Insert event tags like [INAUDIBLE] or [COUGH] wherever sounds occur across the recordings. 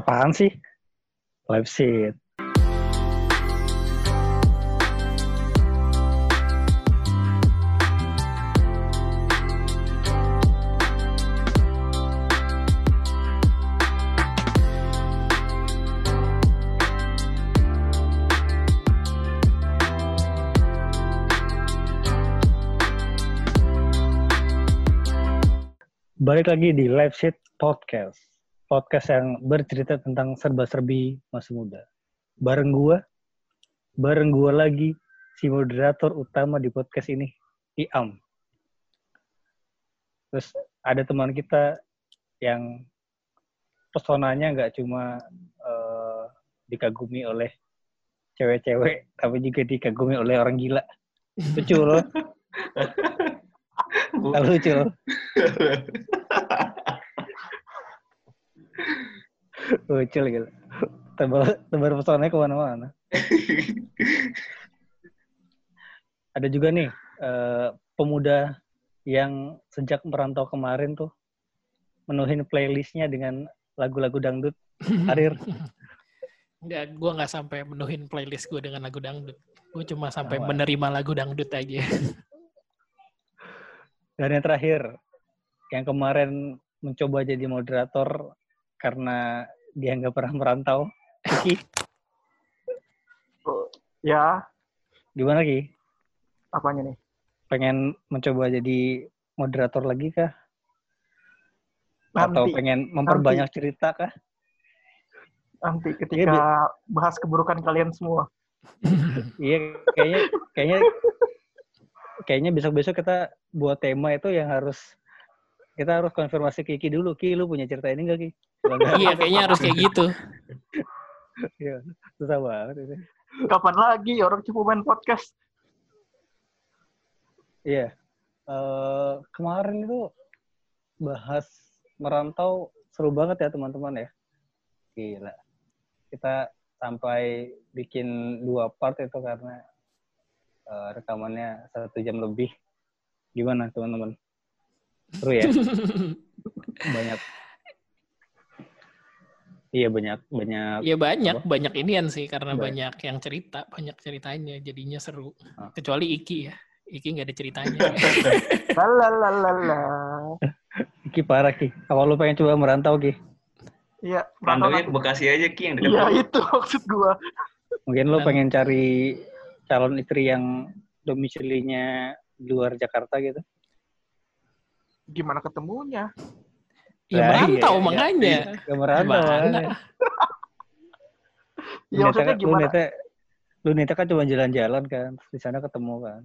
Apaan sih? Live sheet. Balik lagi di Live Sheet Podcast. Podcast yang bercerita tentang serba-serbi masa muda. Bareng gua, bareng gua lagi si moderator utama di podcast ini, Iam. Terus ada teman kita yang pesonanya nggak cuma eh, dikagumi oleh cewek-cewek, tapi juga dikagumi oleh orang gila. Lucu loh. [LAUGHS] Lucu loh. [LAUGHS] Lucu gitu. Tebar, tebar pesonanya ke mana-mana. Ada juga nih eh, pemuda yang sejak merantau kemarin tuh menuhin playlistnya dengan lagu-lagu dangdut. Harir. Nggak, gue nggak sampai menuhin playlist gue dengan lagu dangdut. Gue cuma sampai Sama. menerima lagu dangdut aja. Dan yang terakhir, yang kemarin mencoba jadi moderator karena dia nggak pernah merantau. Ki, Ya, gimana Ki? apanya nih? Pengen mencoba jadi moderator lagi kah? Atau Nanti, pengen memperbanyak cerita kah? nanti ketika bahas keburukan kalian semua. [LAUGHS] Iya, kayaknya kayaknya kayaknya besok-besok kita buat tema itu yang harus kita harus konfirmasi ke Ki dulu. Ki, lu punya cerita ini nggak Ki? [LAUGHS] Iya, kayaknya harus kayak gitu. [LAUGHS] iya, susah banget itu. Kapan lagi orang cuma main podcast? Iya. Eh, kemarin itu bahas merantau seru banget ya teman-teman ya. Gila. Kita sampai bikin dua part itu karena eh, rekamannya satu jam lebih. Gimana teman-teman? Seru ya? [LAUGHS] banyak. Iya banyak banyak. Iya banyak, Apa? banyak inian sih karena Banyak. banyak yang cerita, banyak ceritanya, jadinya seru. Ah. Kecuali Iki ya, Iki nggak ada ceritanya. [LAUGHS] Lalalala. Ki parah Ki. Kalau lu pengen coba merantau Ki, Iya, Rantaunya ke Bekasi aja Ki yang dekat. Iya, itu maksud gua. mungkin lu pengen cari calon istri yang domisilinya di luar Jakarta gitu. Gimana ketemunya? ya Lah, merantau iya, makanya. Gak merantau. Gimana? makanya. [LAUGHS] Ya maksudnya Lu gimana? nita, lu nita kan cuma jalan-jalan kan, di sana ketemu kan.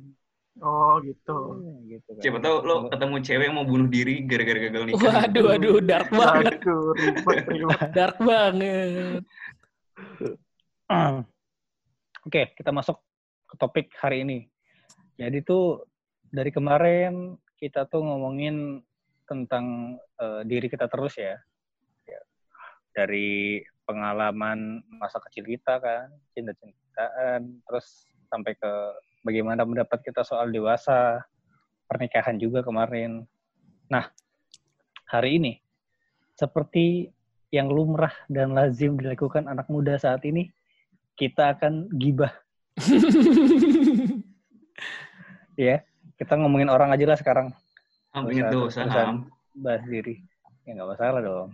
Oh, gitu. Iya, gitu kan. Siapa tahu lo ketemu cewek yang mau bunuh diri gara-gara gagal nikah. Waduh, waduh, dark banget, Aduh, ribet, ribet. [LAUGHS] dark banget. [CLEARS THROAT] Oke, kita masuk ke topik hari ini. Jadi tuh dari kemarin kita tuh ngomongin tentang eh, diri kita terus ya. Ya. Dari pengalaman masa kecil kita kan, cinta-cintaan, terus sampai ke bagaimana pendapat kita soal dewasa, pernikahan juga kemarin. Nah, hari ini seperti yang lumrah dan lazim dilakukan anak muda saat ini, kita akan gibah [LAUGHS] ya. Kita ngomongin orang aja lah sekarang, tuh, Urusan- saham. bahas diri. Ya nggak masalah dong.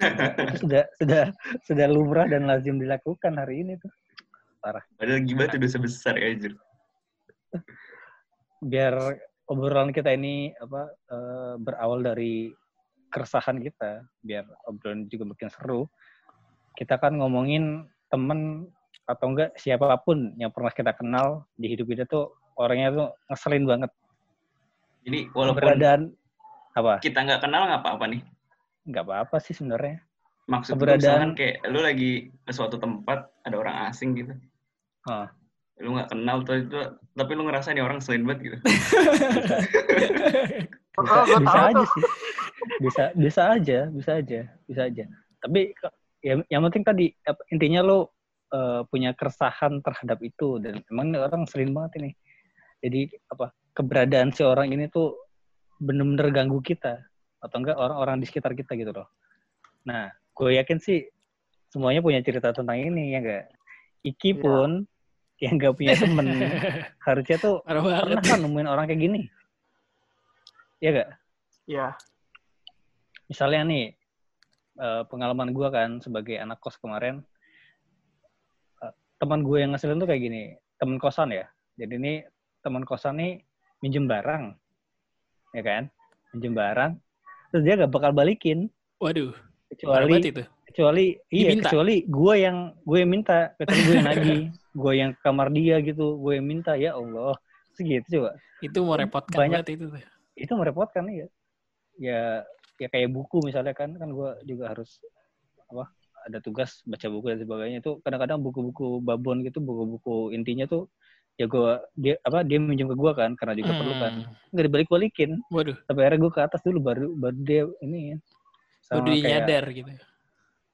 Itu sudah sudah sudah lumrah dan lazim dilakukan hari ini tuh. Padahal gibah tuh dosa besar ya, Jur. Biar obrolan kita ini apa eh, berawal dari keresahan kita, biar obrolan juga makin seru. Kita kan ngomongin temen atau enggak siapa pun yang pernah kita kenal di hidup kita tuh orangnya tuh ngeselin banget. Jadi walaupun Keberadaan apa? kita nggak kenal nggak apa-apa nih. Nggak apa-apa sih sebenarnya. Maksud Keberadaan- misalkan kayak lu lagi ke suatu tempat ada orang asing gitu. Ah. Lu nggak kenal tuh itu, tapi lu ngerasa nih orang selin banget gitu. [LAUGHS] Oh, bisa, bisa aja sih bisa bisa aja bisa aja bisa aja tapi ya, yang penting tadi intinya lo eh, punya keresahan terhadap itu dan emang ini orang sering banget ini jadi apa keberadaan si orang ini tuh bener-bener ganggu kita atau enggak orang-orang di sekitar kita gitu loh nah gue yakin sih semuanya punya cerita tentang ini ya enggak. Iki Iya. pun yang nggak punya temen [LAUGHS] harusnya tuh pernah kan nemuin orang kayak gini. Iya gak? Iya. Misalnya nih eh, pengalaman gua kan sebagai anak kos kemarin, eh, teman gue yang ngeselin tuh kayak gini, teman kosan ya. Jadi ini teman kosan nih minjem barang, ya kan? Minjem barang, terus dia gak bakal balikin Waduh, kecuali itu. kecuali iya Diminta. kecuali gue yang gue yang minta kecuali gue yang nagih [LAUGHS] gue yang ke kamar dia gitu gue yang minta ya Allah segitu coba Itu mau repotkan Banyak- itu. tuh. itu merepotkan ya ya ya kayak buku misalnya kan kan gue juga harus apa ada tugas baca buku dan sebagainya itu kadang-kadang buku-buku babon gitu buku-buku intinya tuh ya gue dia apa dia minjem ke gue kan karena juga perlu kan Hmm. nggak dibalik balikin Waduh, tapi akhirnya gue ke atas dulu baru baru dia ini ya udah kayak- nyadar gitu.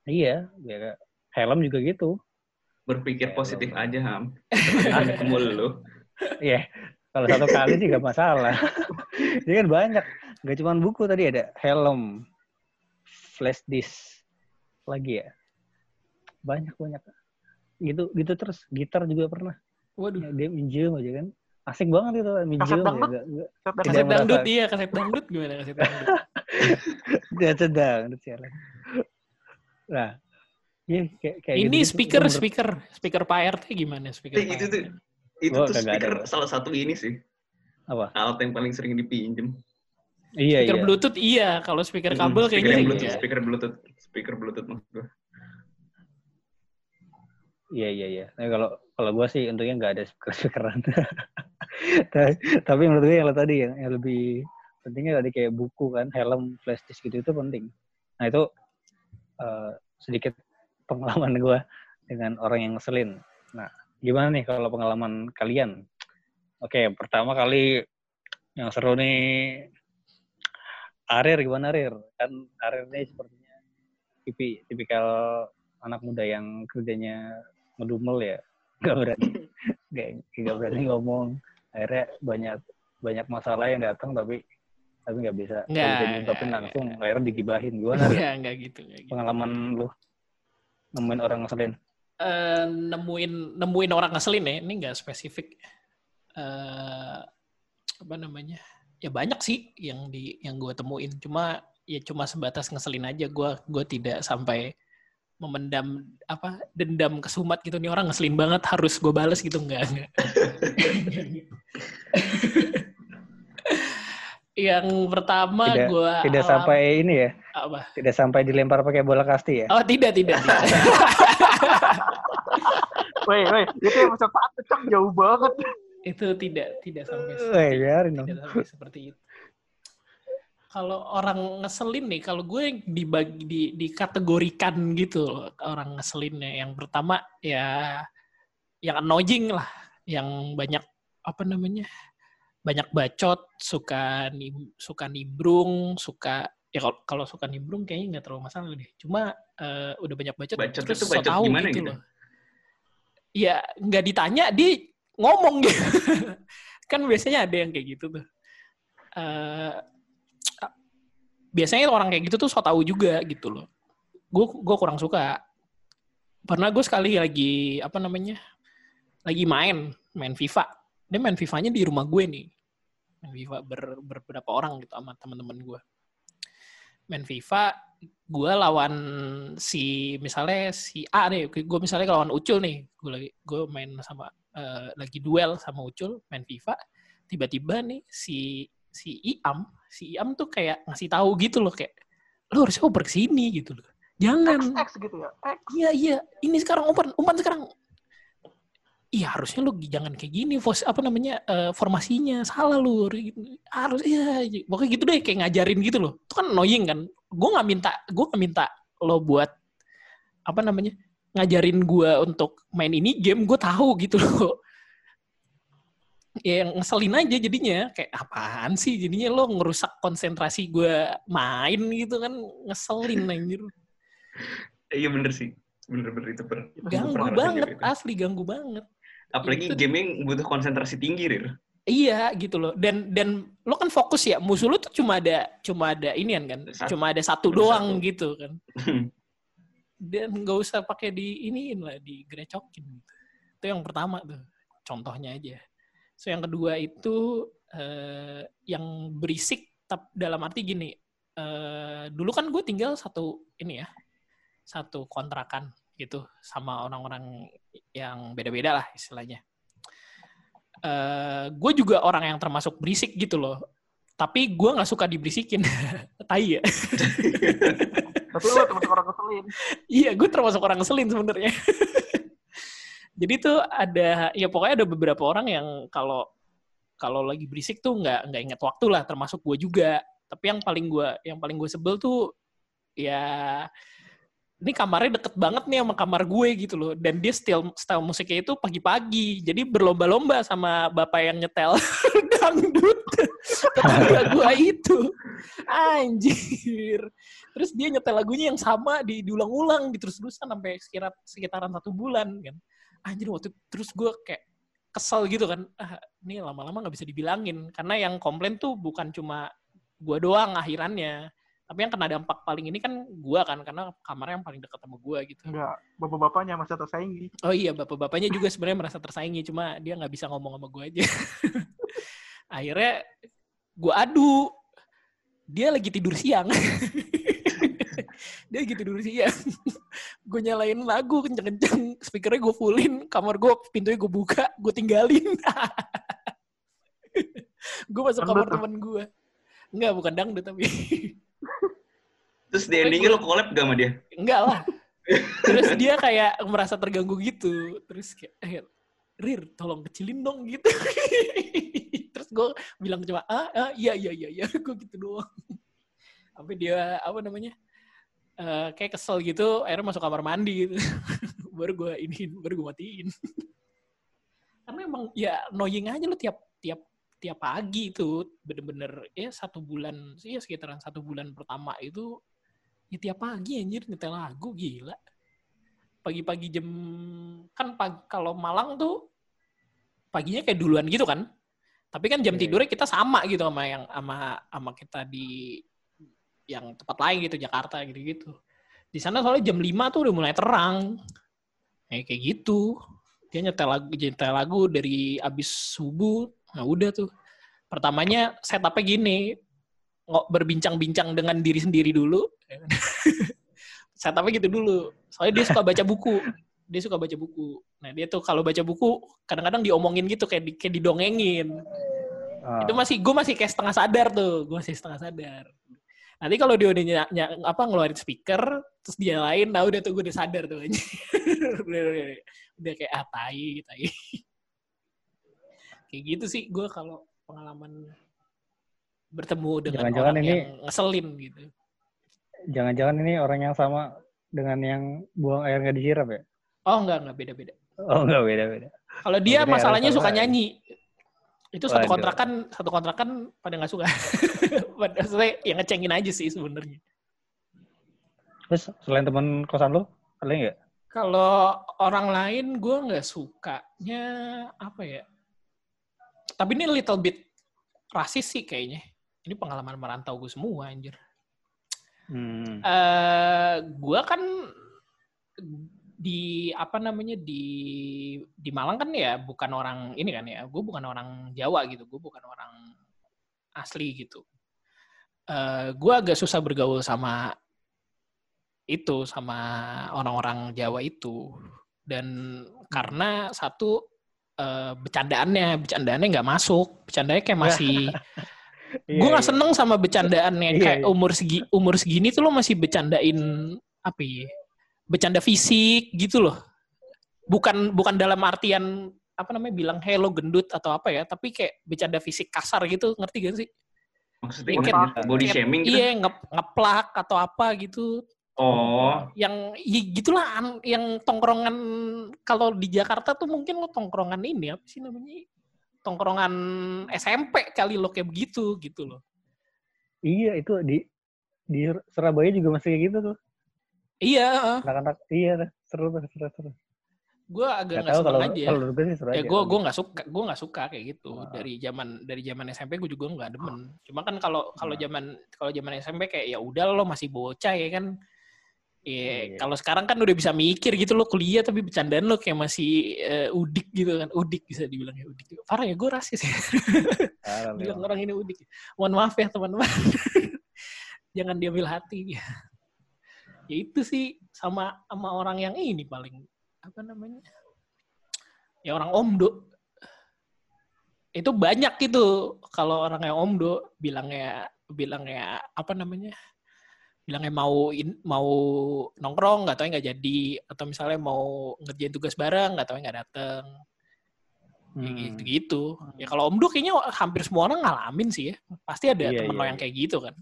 iya ya helm juga gitu Berpikir Ya, positif aja, Ham. [LAUGHS] Ada ketemu lu. Iya, kalau satu kali sih gak masalah. [LAUGHS] Ini kan banyak, gak cuma buku tadi ada helm, flash disk, lagi ya, banyak banyak. Gitu gitu terus, gitar juga pernah. Waduh. Ya, dia minjem aja kan, asik banget itu minjem Kaset aja. dangdut? Gak, gak, merasa- dangdut iya, kaset dangdut gimana kaset dangdut? [LAUGHS] dia sialan. Nah, iya kayak kayak Ini gitu-gitu. speaker, Itu menurut- speaker, speaker Pak RT gimana speaker Eh, Pak itu tuh itu Gua tuh ada, speaker gua. salah satu ini sih. Apa? Alat yang paling sering dipinjem. Iya Speaker iya. Bluetooth iya, kalau speaker kabel speaker kayaknya iya. Bluetooth, speaker Bluetooth, speaker Bluetooth maksud gue. Iya iya iya. Nah, kalau kalau gue sih untungnya nggak ada speaker speakeran. [LAUGHS] tapi, menurut gue yang tadi yang, lebih pentingnya tadi kayak buku kan, helm, flash disk gitu itu penting. Nah itu eh, sedikit pengalaman [LAUGHS] gue dengan orang yang ngeselin. Nah gimana nih kalau pengalaman kalian? Oke pertama kali yang seru nih Arir gimana Arir? Kan Arir nih sepertinya tipi, tipikal anak muda yang kerjanya ngedumel ya nggak berani nggak nggak berani ngomong akhirnya banyak banyak masalah yang datang tapi tapi nggak bisa nggak Nggak, bisa diungkapin nggak, langsung akhirnya digibahin? Enggak, enggak gitu, gitu. pengalaman lu nemuin orang ngeselin Eh, nemuin nemuin orang ngeselin ya, ini enggak spesifik. Eh apa namanya? Ya banyak sih yang di yang gue temuin. Cuma ya cuma sebatas ngeselin aja. Gue gue tidak sampai memendam apa dendam kesumat gitu nih orang ngeselin banget harus gue bales gitu enggak enggak. [LAUGHS] yang pertama Tidak- gue tidak sampai ini ya apa tidak sampai dilempar pakai bola kasti ya oh tidak tidak, tidak. [LAUGHS] Woi, woi, itu yang cok jauh banget. itu tidak tidak sampai seperti, biarin tidak sampai seperti itu kalau orang ngeselin nih kalau gue dibagi di dikategorikan gitu loh, orang ngeselinnya. Yang pertama ya yang annoying lah. Yang banyak apa namanya banyak bacot suka nim, suka nimbrung suka ya kalau kalau suka nimbrung kayaknya nggak terlalu masalah deh. Cuma eh, udah banyak bacot, Bacot terus itu so bacot tau gimana gitu gitu? loh. Ya nggak ditanya dia ngomong gitu. [LAUGHS] Kan biasanya ada yang kayak gitu tuh. Eh, biasanya orang kayak gitu tuh so tau juga gitu loh. Gue gue kurang suka. Pernah gue sekali lagi apa namanya lagi main main FIFA. Dia main FIFA-nya di rumah gue nih. Main FIFA ber, beberapa orang gitu sama teman-teman gue main FIFA gue lawan si misalnya si A nih. Gue misalnya lawan Ucul nih. Gue lagi gue main sama eh, lagi duel sama Ucul main FIFA. Tiba-tiba nih si si Iam si Iam tuh kayak ngasih tahu gitu loh kayak lo harusnya oper ke sini gitu loh jangan X, X gitu ya. X. Iya iya, ini sekarang umpan umpan sekarang. Iya harusnya lu jangan kayak gini, fos apa namanya eh, formasinya salah lu. Harus iya, iya. pokoknya gitu deh kayak ngajarin gitu loh. Itu kan annoying kan. Gue nggak minta, gue nggak minta lo buat apa namanya ngajarin gue untuk main ini game, gue tahu gitu loh. Ya ngeselin aja jadinya kayak apaan sih jadinya lo ngerusak konsentrasi gue main gitu kan ngeselin anjir Iya bener sih. Bener-bener itu per. ganggu banget gitu. asli ganggu banget Apalagi Itu- gaming butuh konsentrasi tinggi, Rir. iya gitu loh dan dan lo kan fokus ya musuh lo tuh cuma ada cuma ada inian kan Satu. cuma ada satu Cuma doang satu. gitu kan [LAUGHS] dan nggak usah pakai di iniin lah digrecokin gitu. Itu yang pertama tuh. Contohnya aja. So yang kedua itu eh, yang berisik tap dalam arti gini. eh, dulu kan gue tinggal satu ini ya, satu kontrakan gitu sama orang-orang yang beda-beda lah istilahnya. Eh, gue juga orang yang termasuk berisik gitu loh. Tapi gue nggak suka diberisikin. [LAUGHS] Tai ya. Tapi lu termasuk orang keselin. Iya, gue termasuk orang ngeselin sebenarnya. [LAUGHS] Jadi tuh ada, ya pokoknya ada beberapa orang yang kalau kalau lagi berisik tuh nggak nggak inget waktu lah, termasuk gue juga. Tapi yang paling gue yang paling gue sebel tuh ya ini kamarnya deket banget nih sama kamar gue gitu loh. Dan dia style style musiknya itu pagi-pagi. Jadi berlomba-lomba sama bapak yang nyetel [LAUGHS] dangdut tetangga [LAUGHS] gue itu. Anjir. Terus dia nyetel lagunya yang sama di diulang-ulang di terus-terusan sampai sekitar sekitaran satu bulan kan. Anjir waktu itu- terus gue kayak kesel gitu kan. Ah, ini lama-lama nggak bisa dibilangin karena yang komplain tuh bukan cuma gue doang akhirannya. Tapi yang kena dampak paling ini kan gue kan karena kamarnya yang paling dekat sama gue gitu. Enggak, bapak-bapaknya masih tersaingi. Oh iya, bapak-bapaknya juga sebenarnya merasa tersaingi, cuma dia nggak bisa ngomong sama gue aja. [LAUGHS] Akhirnya gue adu, dia lagi tidur siang. [LAUGHS] [LAUGHS] dia lagi tidur siang. [LAUGHS] gue nyalain lagu kenceng-kenceng, speakernya gue fullin, kamar gue pintunya gue buka, gue tinggalin. [LAUGHS] gue masuk Dangdut kamar tuh? temen gue. Enggak, bukan dangdut tapi. Terus di endingnya lo collab gak sama dia? Enggak lah. Terus dia kayak merasa terganggu gitu. Terus kayak, eh, Rir, tolong kecilin dong gitu. Terus gue bilang cuma, ah, ah iya, iya, iya, iya. Gue gitu doang. Sampai dia, apa namanya, eh, kayak kesel gitu, akhirnya masuk kamar mandi gitu. [LAUGHS] baru gue ini, baru gue matiin. Karena emang ya annoying aja lo tiap tiap tiap pagi itu bener-bener ya satu bulan sih ya sekitaran satu bulan pertama itu ya tiap pagi anjir nyetel lagu gila pagi-pagi jam kan pagi, kalau Malang tuh paginya kayak duluan gitu kan tapi kan jam Iya. tidurnya kita sama gitu sama yang sama sama kita di yang tempat lain gitu Jakarta gitu-gitu. Di sana soalnya jam 5 tuh udah mulai terang. Kayak kayak gitu. Dia nyetel lagu nyetel lagu dari abis subuh. Nah udah tuh. Pertamanya setupnya gini. Nggak berbincang-bincang dengan diri sendiri dulu. [LAUGHS] Setupnya gitu dulu. Soalnya dia suka baca buku. Dia suka baca buku. Nah dia tuh kalau baca buku kadang-kadang diomongin gitu kayak di, kayak didongengin. Ah. itu masih gue masih kayak setengah sadar tuh. Gue masih setengah sadar nanti kalau dia udah ny- ny- apa ngeluarin speaker terus dia lain nah udah tuh gue udah sadar tuh [LAUGHS] udah, udah, udah kayak ah tai tai kayak gitu sih gue kalau pengalaman bertemu dengan Jangan-jangan orang ini- yang ngeselin gitu Jangan-jangan ini orang yang sama dengan yang buang air nggak disiram ya? oh enggak enggak beda beda Oh nggak beda-beda. kalau dia masalahnya suka aja. nyanyi itu satu Waduh. kontrakan satu kontrakan pada nggak suka [LAUGHS] Maksudnya yang ngecengin aja sih sebenarnya Terus selain teman kosan lo, ada nggak? Kalau orang lain gue nggak sukanya apa ya? Tapi ini little bit rasis sih kayaknya. Ini pengalaman merantau gue semua anjir. Hmm. Eh gue kan di apa namanya di di Malang kan ya bukan orang ini kan ya. Gue bukan orang Jawa gitu. Gue bukan orang asli gitu. Eh gue agak susah bergaul sama itu sama orang-orang Jawa itu dan karena satu eh, bercandaannya bercandaannya nggak masuk bercandanya kayak masih [LAUGHS] Iya, gue nggak iya. seneng sama bercandaannya Iya, kayak iya. umur segi umur segini tuh lo masih bercandain apa ya bercanda fisik gitu loh. Bukan bukan dalam artian apa namanya bilang hello gendut atau apa ya tapi kayak bercanda fisik kasar gitu ngerti gak sih? Maksudnya Iya, kayak- body Kayak- shaming gitu? iya nge ngeplak atau apa gitu. Oh, yang ya gitulah an- yang tongkrongan kalau di Jakarta tuh mungkin lo tongkrongan ini apa sih namanya? Tongkrongan SMP kali lo kayak begitu gitu loh. Iya itu di di Surabaya juga masih kayak gitu tuh. Iya Anak-anak iya seru seru seru. gue agak Gak nggak tahu kalau aja kalau gue sih seru ya aja. gue gue nggak suka gue nggak suka kayak gitu Ah. dari zaman dari zaman SMP gue juga nggak demen cuma kan kalau kalau Ah. zaman kalau zaman SMP kayak ya udah lo masih bocah ya kan Iya, Iya. kalau sekarang kan udah bisa mikir gitu lo kuliah tapi bercandaan lo kayak masih eh, udik gitu kan. Udik bisa dibilang ya udik. Parah ya gue rasis ya. Bilang [LAUGHS] orang ini udik. Mohon maaf ya teman-teman. [LAUGHS] Jangan diambil hati. Ya itu sih sama sama orang yang ini paling apa namanya? Ya orang omdo. Itu banyak gitu kalau orang yang omdo bilangnya bilangnya apa namanya? bilangnya mau in- mau nongkrong nggak tahu nggak jadi atau misalnya mau ngerjain tugas bareng nggak tahu nggak dateng Hmm. gitu gitu ya kalau omdo kayaknya hampir semua orang ngalamin sih ya pasti ada Iya, temen lo iya, yang kayak gitu kan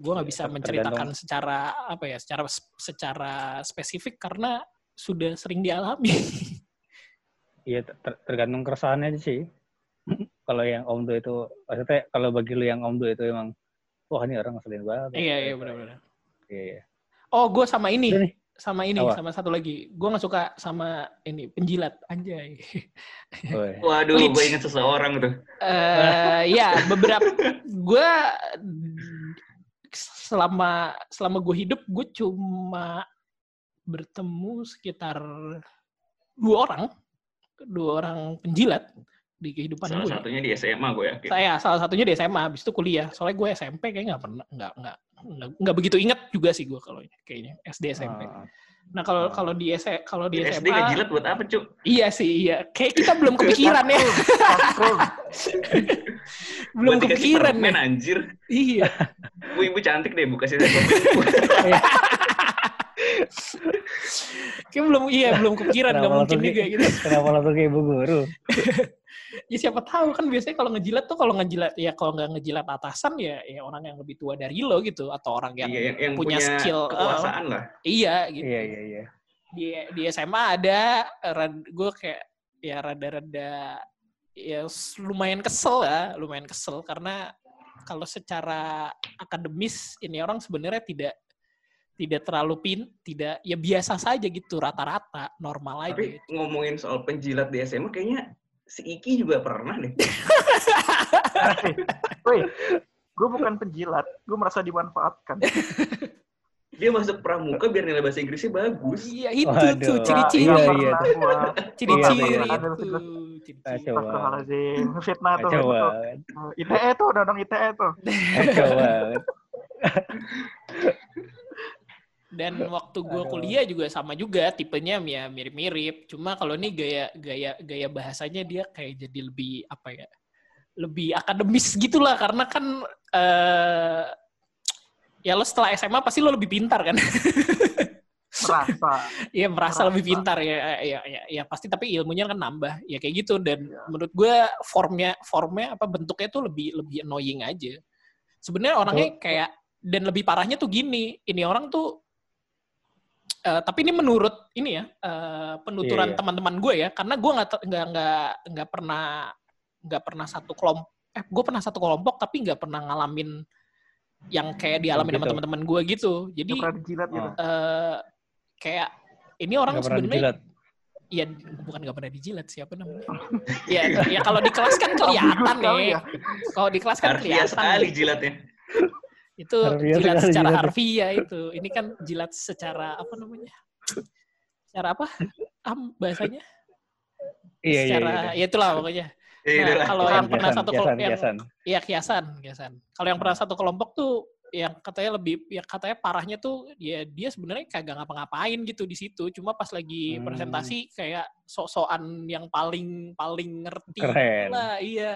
gue nggak Iya, bisa ter- menceritakan tergantung. secara apa ya secara secara spesifik karena sudah sering dialami [LAUGHS] Iya, ter- ter- tergantung keresahannya aja sih. [LAUGHS] kalau yang omdo itu, maksudnya kalau bagi lu yang omdo itu emang, wah ini orang ngeselin banget. iya iya benar-benar Iya, iya. oh gue sama ini Udah sama ini Apa? sama satu lagi gue nggak suka sama ini penjilat anjay. [LAUGHS] Waduh, gue inget seseorang tuh. eh ya beberapa gue selama selama gue hidup gue cuma bertemu sekitar dua orang dua orang penjilat di kehidupan Salah gue. satunya di SMA gue yakin. Saya salah satunya di SMA, habis itu kuliah. Soalnya gue SMP kayak nggak pernah nggak nggak nggak begitu inget juga sih gue kalau kayaknya SD SMP. Ah, Nah kalau Ah. kalau di S kalau di Di SD SMA ngejilat buat apa, Cuk? iya sih iya. Kayak kita belum kepikiran ya, [LAUGHS] belum Buat kepikiran permen, ya. anjir. Iya. [LAUGHS] Bu, ibu cantik deh, buka sih. [LAUGHS] Kayak belum iya belum kepikiran nggak mungkin juga kayak- gitu. Kenapa langsung kayak ibu guru? Ya siapa tahu kan biasanya kalau ngejilat tuh kalau ngejilat ya kalau nggak ngejilat atasan ya ya orang yang lebih tua dari lo gitu atau orang yang Iya, yang, punya punya, skill, eh, kekuasaan lah. iya gitu. Iya, iya, iya. Di di SMA ada gue kayak ya rada-rada ya lumayan kesel ya, lumayan kesel karena kalau secara akademis ini orang sebenarnya tidak tidak terlalu pin, tidak ya biasa saja gitu rata-rata normal aja. Tapi gitu. ngomongin soal penjilat di SMA, kayaknya si Iki juga pernah deh. [LAUGHS] Woi, gue bukan penjilat, gue merasa dimanfaatkan. Dia masuk pramuka biar nilai bahasa Inggrisnya bagus. Iya itu Waduh. tuh ciri-ciri. Iya, nggak iya. gua. Ciri-ciri Iya, iya. itu. Ciri-ciri. Kacau. Astagfirullahaladzim. Fitnah tuh. Itu. ITE tuh, undang-undang ITE tuh. Kacau banget. [LAUGHS] Dan [LAUGHS] waktu gue kuliah juga sama juga tipenya ya mirip-mirip. Cuma kalau ini gaya gaya gaya bahasanya dia kayak jadi lebih apa ya? Lebih akademis gitulah karena kan eh ya lo setelah SMA pasti lo lebih pintar kan? [LAUGHS] Merasa. Iya merasa Merasa. lebih pintar ya, ya, ya, ya pasti tapi ilmunya kan nambah ya kayak gitu dan Iya. menurut gue formnya formnya apa bentuknya tuh lebih lebih annoying aja. Sebenarnya orangnya kayak dan lebih parahnya tuh gini, ini orang tuh eh, tapi ini menurut ini ya eh, penuturan Iya, iya. teman-teman gue ya karena gue nggak nggak nggak nggak pernah nggak pernah satu kelompok eh gue pernah satu kelompok tapi nggak pernah ngalamin yang kayak dialami sama Gitu. teman-teman gue gitu. Jadi dijilat gitu. Eh kayak ini orang sebenarnya. Iya, bukan nggak pernah dijilat siapa namanya? [LAUGHS] ya, ya kalau di kelas kan kelihatan nih. ya. Kalau di kelas kan kelihatan. sekali jilatnya. Itu Harfiah jilat secara jilatnya. harfiah itu. Ini kan jilat secara apa namanya? Secara apa? Am bahasanya? Iya, iya, secara iya. ya itulah pokoknya. Ya, Nah, kalau Kiasan, yang pernah kiasan, satu kelompok yang kiasan. Iya kiasan, kiasan. Kalau yang pernah satu kelompok tuh yang katanya lebih yang katanya parahnya tuh ya dia sebenarnya kagak ngapa-ngapain gitu di situ cuma pas lagi Hmm. presentasi kayak sok-sokan yang paling paling ngerti Keren. lah iya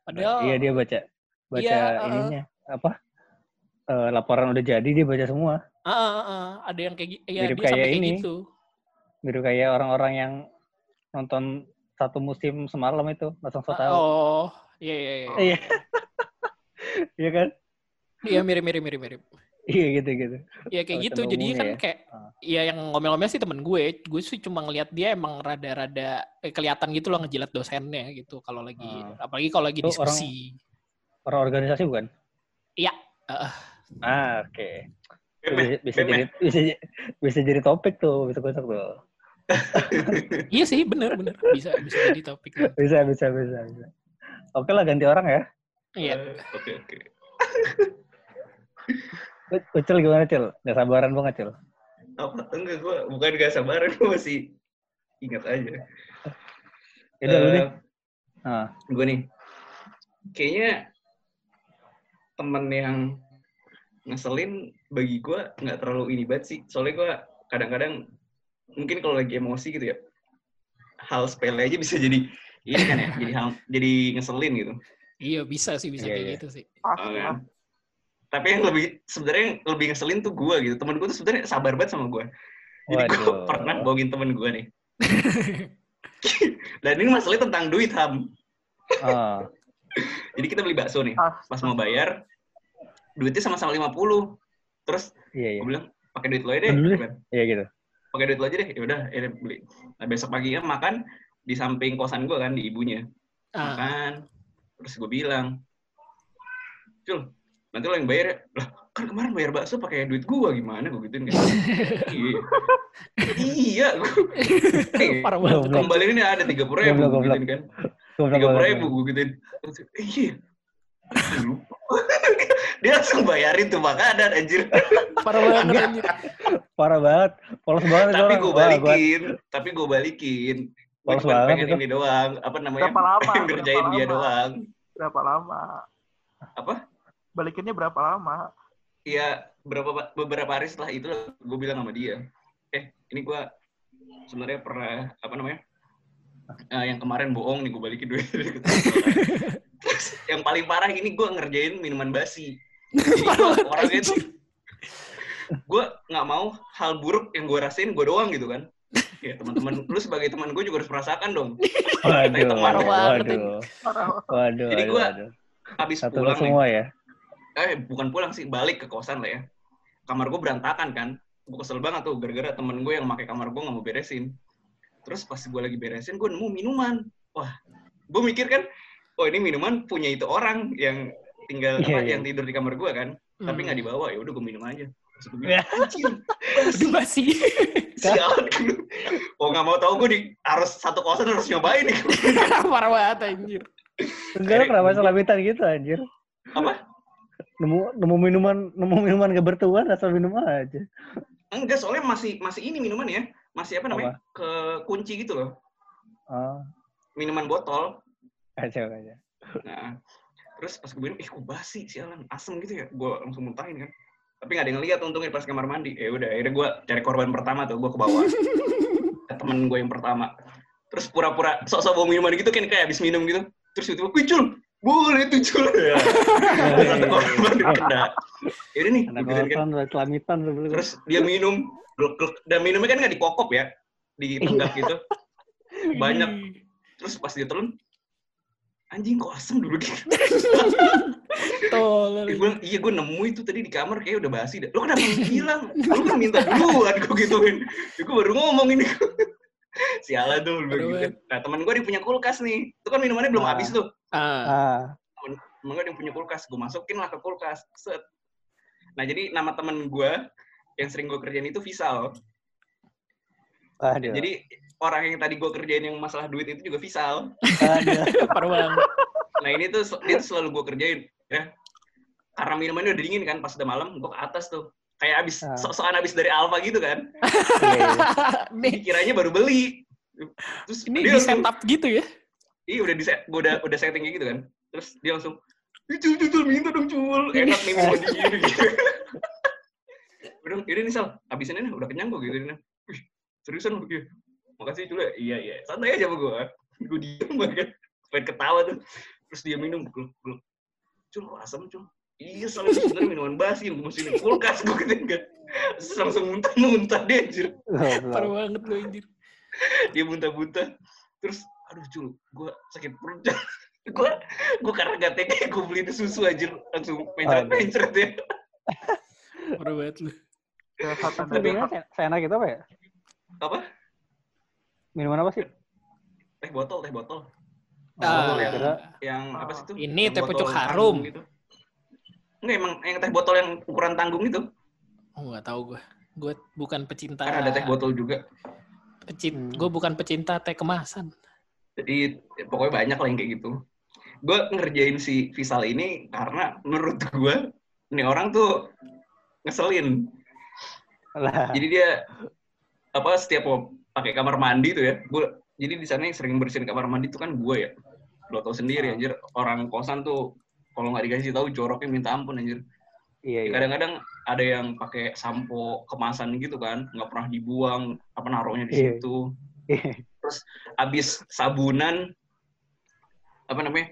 padahal Iya dia baca baca Iya, ininya apa? Eh, laporan udah jadi dia baca semua. ah, ah, ah, ada yang kayak ya Mirip dia sampai kayak kayak ini. gitu Mirip kayak orang-orang yang nonton satu musim semalam itu langsung so tahu. oh iya iya iya Iya. Iya kan? iya mirip mirip mirip mirip Iya gitu gitu. ya kayak Oh, gitu jadi kan ya. kayak Ah. ya yang ngomel-ngomel sih temen gue gue sih cuma ngelihat dia emang rada-rada eh, kelihatan gitu loh ngejilat dosennya gitu kalau lagi Ah. apalagi kalau lagi Itu orang- diskusi Orang organisasi bukan? Iya. Heeh. Ah, oke. Beme, Bisa, bisa jadi bisa, bisa jadi topik tuh, bisa besok tuh. [LAUGHS] Iya sih, bener bener bisa bisa jadi topik. Bisa, bisa, bisa, bisa. Oke lah ganti orang ya. Iya. Oke, oke. Ucil gimana Cil? Gak sabaran banget Cil. apa enggak gue bukan gak sabaran gue masih ingat aja Ya udah lu deh. Eh, Nah, gue nih kayaknya temen yang ngeselin bagi gue nggak terlalu ini banget sih. Soalnya gue kadang-kadang mungkin kalau lagi emosi gitu ya hal sepele aja bisa jadi ini kan ya jadi hal jadi ngeselin gitu. Iya bisa sih bisa Iya, kayak iya. gitu sih. Oh, kan? tapi yang lebih sebenarnya yang lebih ngeselin tuh gue gitu. Temen gue tuh sebenarnya sabar banget sama gue jadi gue pernah bohongin temen gue nih. [LAUGHS] Dan ini masalahnya tentang duit ham. Ah, jadi kita beli bakso nih. Pas mau bayar duitnya sama-sama 50 terus iya iya. gue bilang pakai duit lo aja deh Iya gitu. pakai duit lo aja deh. Ya udah ya udah, beli. Nah, besok paginya makan di samping kosan gue kan di ibunya. Ah, makan. Terus gue bilang Cul nanti lo yang bayar ya. Lah kan kemarin bayar bakso pakai duit gue gimana gue gituin kan? [LAUGHS] Iya. Iya gue parah banget. Kembali ini ada tiga puluh ribu Goblok, gue gituin kan. Goblok tiga puluh banget. ribu gue gituin. Iya. [LAUGHS] dia langsung bayarin tuh makanan anjir Parah banget anjir. Parah banget. Polos banget tapi gue Wah, balikin tapi gue balikin gue Polos cuma banget pengen itu. ini doang apa namanya Berapa lama? pengen [LAUGHS] ngerjain Berapa dia lama? doang Berapa lama? apa Balikinnya berapa lama? Iya beberapa beberapa hari setelah itu gue bilang sama dia eh ini gue sebenarnya pernah apa namanya eh, yang kemarin bohong nih gue balikin duit [LAUGHS] Terus yang paling parah ini gue ngerjain minuman basi [LAUGHS] jadi gue orangnya tuh gue nggak mau hal buruk yang gue rasain gue doang gitu kan ya teman-teman lu sebagai teman gue juga harus merasakan dong [LAUGHS] Waduh. Kita marah banget Waduh. Waduh. Jadi waduh, gua waduh. habis Satu pulang nih semua ya. eh bukan pulang sih balik ke kosan lah ya kamar gue berantakan kan gue kesel banget tuh gara-gara temen gue yang pakai kamar gue nggak mau beresin terus pas gue lagi beresin gue nemu minuman wah gue mikir kan oh ini minuman punya itu orang yang tinggal Iya, apa, iya. yang tidur di kamar gue kan tapi Hmm. nggak dibawa ya udah gue minum aja Terus gue Ya. bilang, "Anjir, [LAUGHS] Aduh basi. sialan oh nggak mau tahu gue di harus satu kosan harus nyobain nih [LAUGHS] Parah banget anjir. Enggak kenapa selamitan gitu anjir. apa Nemu nemu minuman nemu minuman gak bertuan asal minum aja. enggak soalnya masih masih ini minuman ya masih apa namanya ke kunci gitu loh Oh, minuman botol kacau kacau. Nah, terus pas gue bilang, ih kok basi sialan, asem gitu ya. Gue langsung muntahin kan. Tapi gak ada yang ngeliat untungnya pas kamar mandi. Ya udah, akhirnya gue cari korban pertama tuh, gue ke bawah. [LAUGHS] Ke temen gue yang pertama. Terus pura-pura sok-sok bawa minuman gitu kan kayak habis minum gitu. Terus tiba-tiba, wih Cul, boleh tuh Cul. [LAUGHS] Ya. Satu korban kena. Yaudah nih, Anak gue gituin kan. kosan udah selamitan sebelum. Terus dia minum, dan minumnya kan nggak dikokop ya, ditenggak gitu. [LAUGHS] Banyak. Terus pas dia telan, anjing kok asem dulu gitu. [LAUGHS] Tolol. Gue bilang, iya gue nemu itu tadi di kamar kayak udah basi dah. Lo kenapa bilang? Lo kan minta duluan gue gituin. Ya, gue baru ngomong ini. [LAUGHS] Sialan tuh. Gue gitu. Nah temen gue dia punya kulkas nih. Itu kan minumannya belum Ah. habis tuh. Ah, Ah, Temen gue dia punya kulkas. Gue masukin lah ke kulkas. Set. Nah jadi nama temen gue yang sering gue kerjain itu Visal. aduh. Jadi orang yang tadi gue kerjain yang masalah duit itu juga Visal. aduh. [LAUGHS] parah banget. Nah ini tuh dia tuh selalu gue kerjain ya. Karena minumannya udah dingin kan pas udah malam gue ke atas tuh. Kayak abis Ah. sok-sokan abis dari Alfa gitu kan. Iya. Nih, [LAUGHS] Dikiranya baru beli. Terus ini dia di langsung, setup gitu ya. iya udah di gue udah udah setting kayak gitu kan. Terus dia langsung, "Ih, cul cul cul minta dong cul, enak nih minuman [LAUGHS] dingin gitu. udah, yaudah nih Sal, habisin aja, udah kenyang gue gitu. Wih, seriusan lu? Iya. Makasih cul ya. Iya, iya. Santai aja sama gue. [LAUGHS] Gue diem banget. Pengen ketawa tuh. Terus dia minum, gluk, gluk. Cul, kok asam cul? Iya, soalnya itu sebenarnya minuman basi yang mesti di kulkas gue gitu kan. Terus langsung muntah-muntah deh, anjir. Goblok. Parah banget lu anjir. dia muntah-muntah terus aduh cul gue sakit perut gue gue karena gak tega gue beli susu aja langsung mencret mencret ya Parah banget lu. Se- seenak itu apa ya? apa Minuman apa sih? teh botol teh botol Ah, botol yang kira- yang apa sih itu Ini Yang teh botol pucuk harum. gitu Enggak emang yang teh botol yang ukuran tanggung itu Oh, nggak tahu gue. Gue bukan pecinta. kan ada teh botol juga Pecin, Hmm. gue bukan pecinta teh kemasan. jadi ya, pokoknya banyak lah yang kayak gitu gue ngerjain si Visal ini karena menurut gue ini orang tuh ngeselin Lah. Jadi dia apa setiap pakai kamar mandi tuh ya. Gue jadi di sana yang sering bersihin kamar mandi tuh kan gue ya. Lo tau sendiri anjir orang kosan tuh kalau nggak dikasih tahu joroknya minta ampun anjir. Iya, iya. Kadang-kadang ada yang pakai sampo kemasan gitu kan, nggak pernah dibuang, apa naruhnya di Iya. situ. Iya. Abis sabunan apa namanya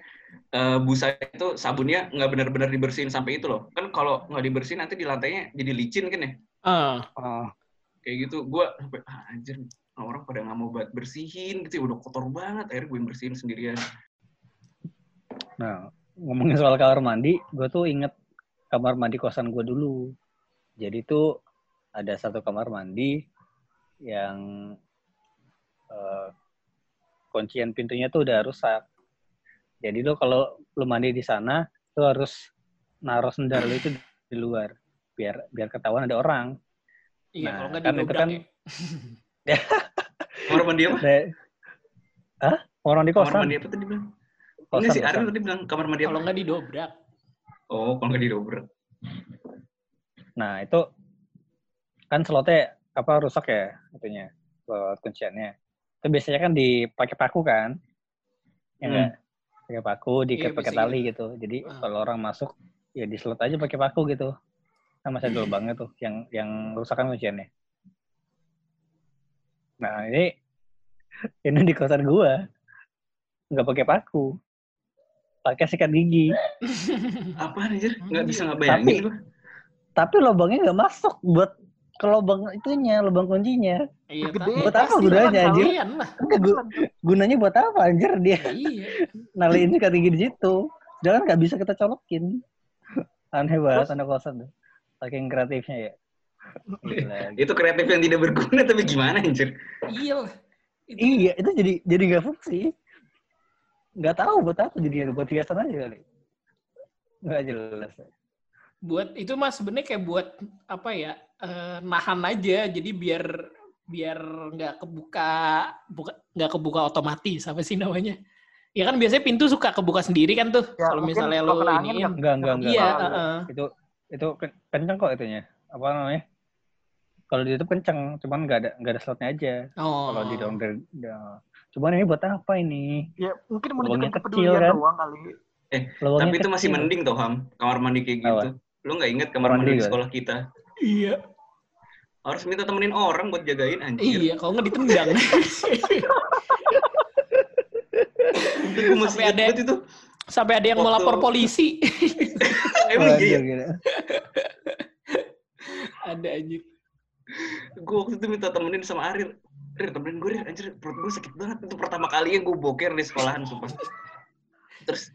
eh, busa itu sabunnya nggak benar-benar dibersihin sampai itu loh. Kan kalau nggak dibersihin nanti di lantainya jadi licin kan ya. Ah, Oh, kayak gitu gue sampai ah, anjir orang pada nggak mau buat bersihin gitu ya, udah kotor banget akhirnya gue yang bersihin sendirian Nah, ngomongin soal kamar mandi, gue tuh inget kamar mandi kosan gue dulu. Jadi tuh ada satu kamar mandi yang eh, kuncian pintunya tuh udah rusak. Jadi lo kalau lo mandi di sana, lo harus naruh sendal lo itu di luar biar biar ketahuan ada orang. iya Nah, kalau nggak kan itu kan- ya. [LAUGHS] kamar mandi apa Hah? Orang di kamar kosan. mandi apa tadi bilang kosan, ini si kosan. Ariel tadi bilang kamar mandi apa Kalau nggak didobrak. oh kalau nggak didobrak Nah, itu kan slotnya apa rusak ya itunya slot kunciannya. Itu biasanya kan dipakai paku kan? Ya Hmm. enggak? Pakai paku, diikat Iya, pakai biasanya tali gitu. Jadi Ah. kalau orang masuk ya di slot aja pakai paku gitu. Masih ada lubangnya tuh yang yang rusak kan kunciannya. Nah, ini ini di kosan gua nggak pakai paku. Pakai sikat gigi. apa anjir nggak bisa Anjir. ngebayangin Tapi- Tapi lubangnya nggak masuk buat ke lubang itunya, lubang kuncinya. Iya, Gede. Buat apa gunanya, anjir? Enggak, gu- gunanya buat apa anjir dia Iya. naliin sikat gigi di situ. Jangan nggak bisa kita colokin. [LAUGHS] Aneh banget anak kosan tuh. Saking kreatifnya ya. Gila. itu kreatif yang tidak berguna tapi gimana anjir Iya. Itu iya, itu jadi jadi nggak fungsi. Nggak tahu buat apa jadi buat hiasan aja kali. Nggak jelas. buat itu mas sebenarnya kayak buat apa ya eh, nahan aja jadi biar biar nggak kebuka buka nggak kebuka otomatis apa sih namanya ya kan biasanya pintu suka kebuka sendiri kan tuh Ya, kalau misalnya lo ini Enggak, enggak, enggak. iya Kalau- heeh. Itu itu ken- kenceng kok itunya. Apa namanya? Kalau di YouTube kenceng, cuman nggak ada nggak ada slotnya aja. oh Kalau di downgrade, ya. cuman ini buat apa ini? Ya mungkin Lubangnya menunjukkan kecil, kepedulian kan? doang kali. Lubangnya tapi itu masih mending tuh ham kamar mandi kayak Apa? gitu lo nggak inget kamar Kamar mandi mandi di sekolah kita iya harus minta temenin orang buat jagain anjir iya kalau nggak ditendang itu masih ada- itu sampai ada yang Waktu- melapor polisi [LAUGHS] emang iya ya? gila. ada aja gue waktu itu minta temenin sama Arir. Rir temenin gue Rir anjir perut gue sakit banget. Itu pertama kalinya gue boker di sekolahan sumpah. Terus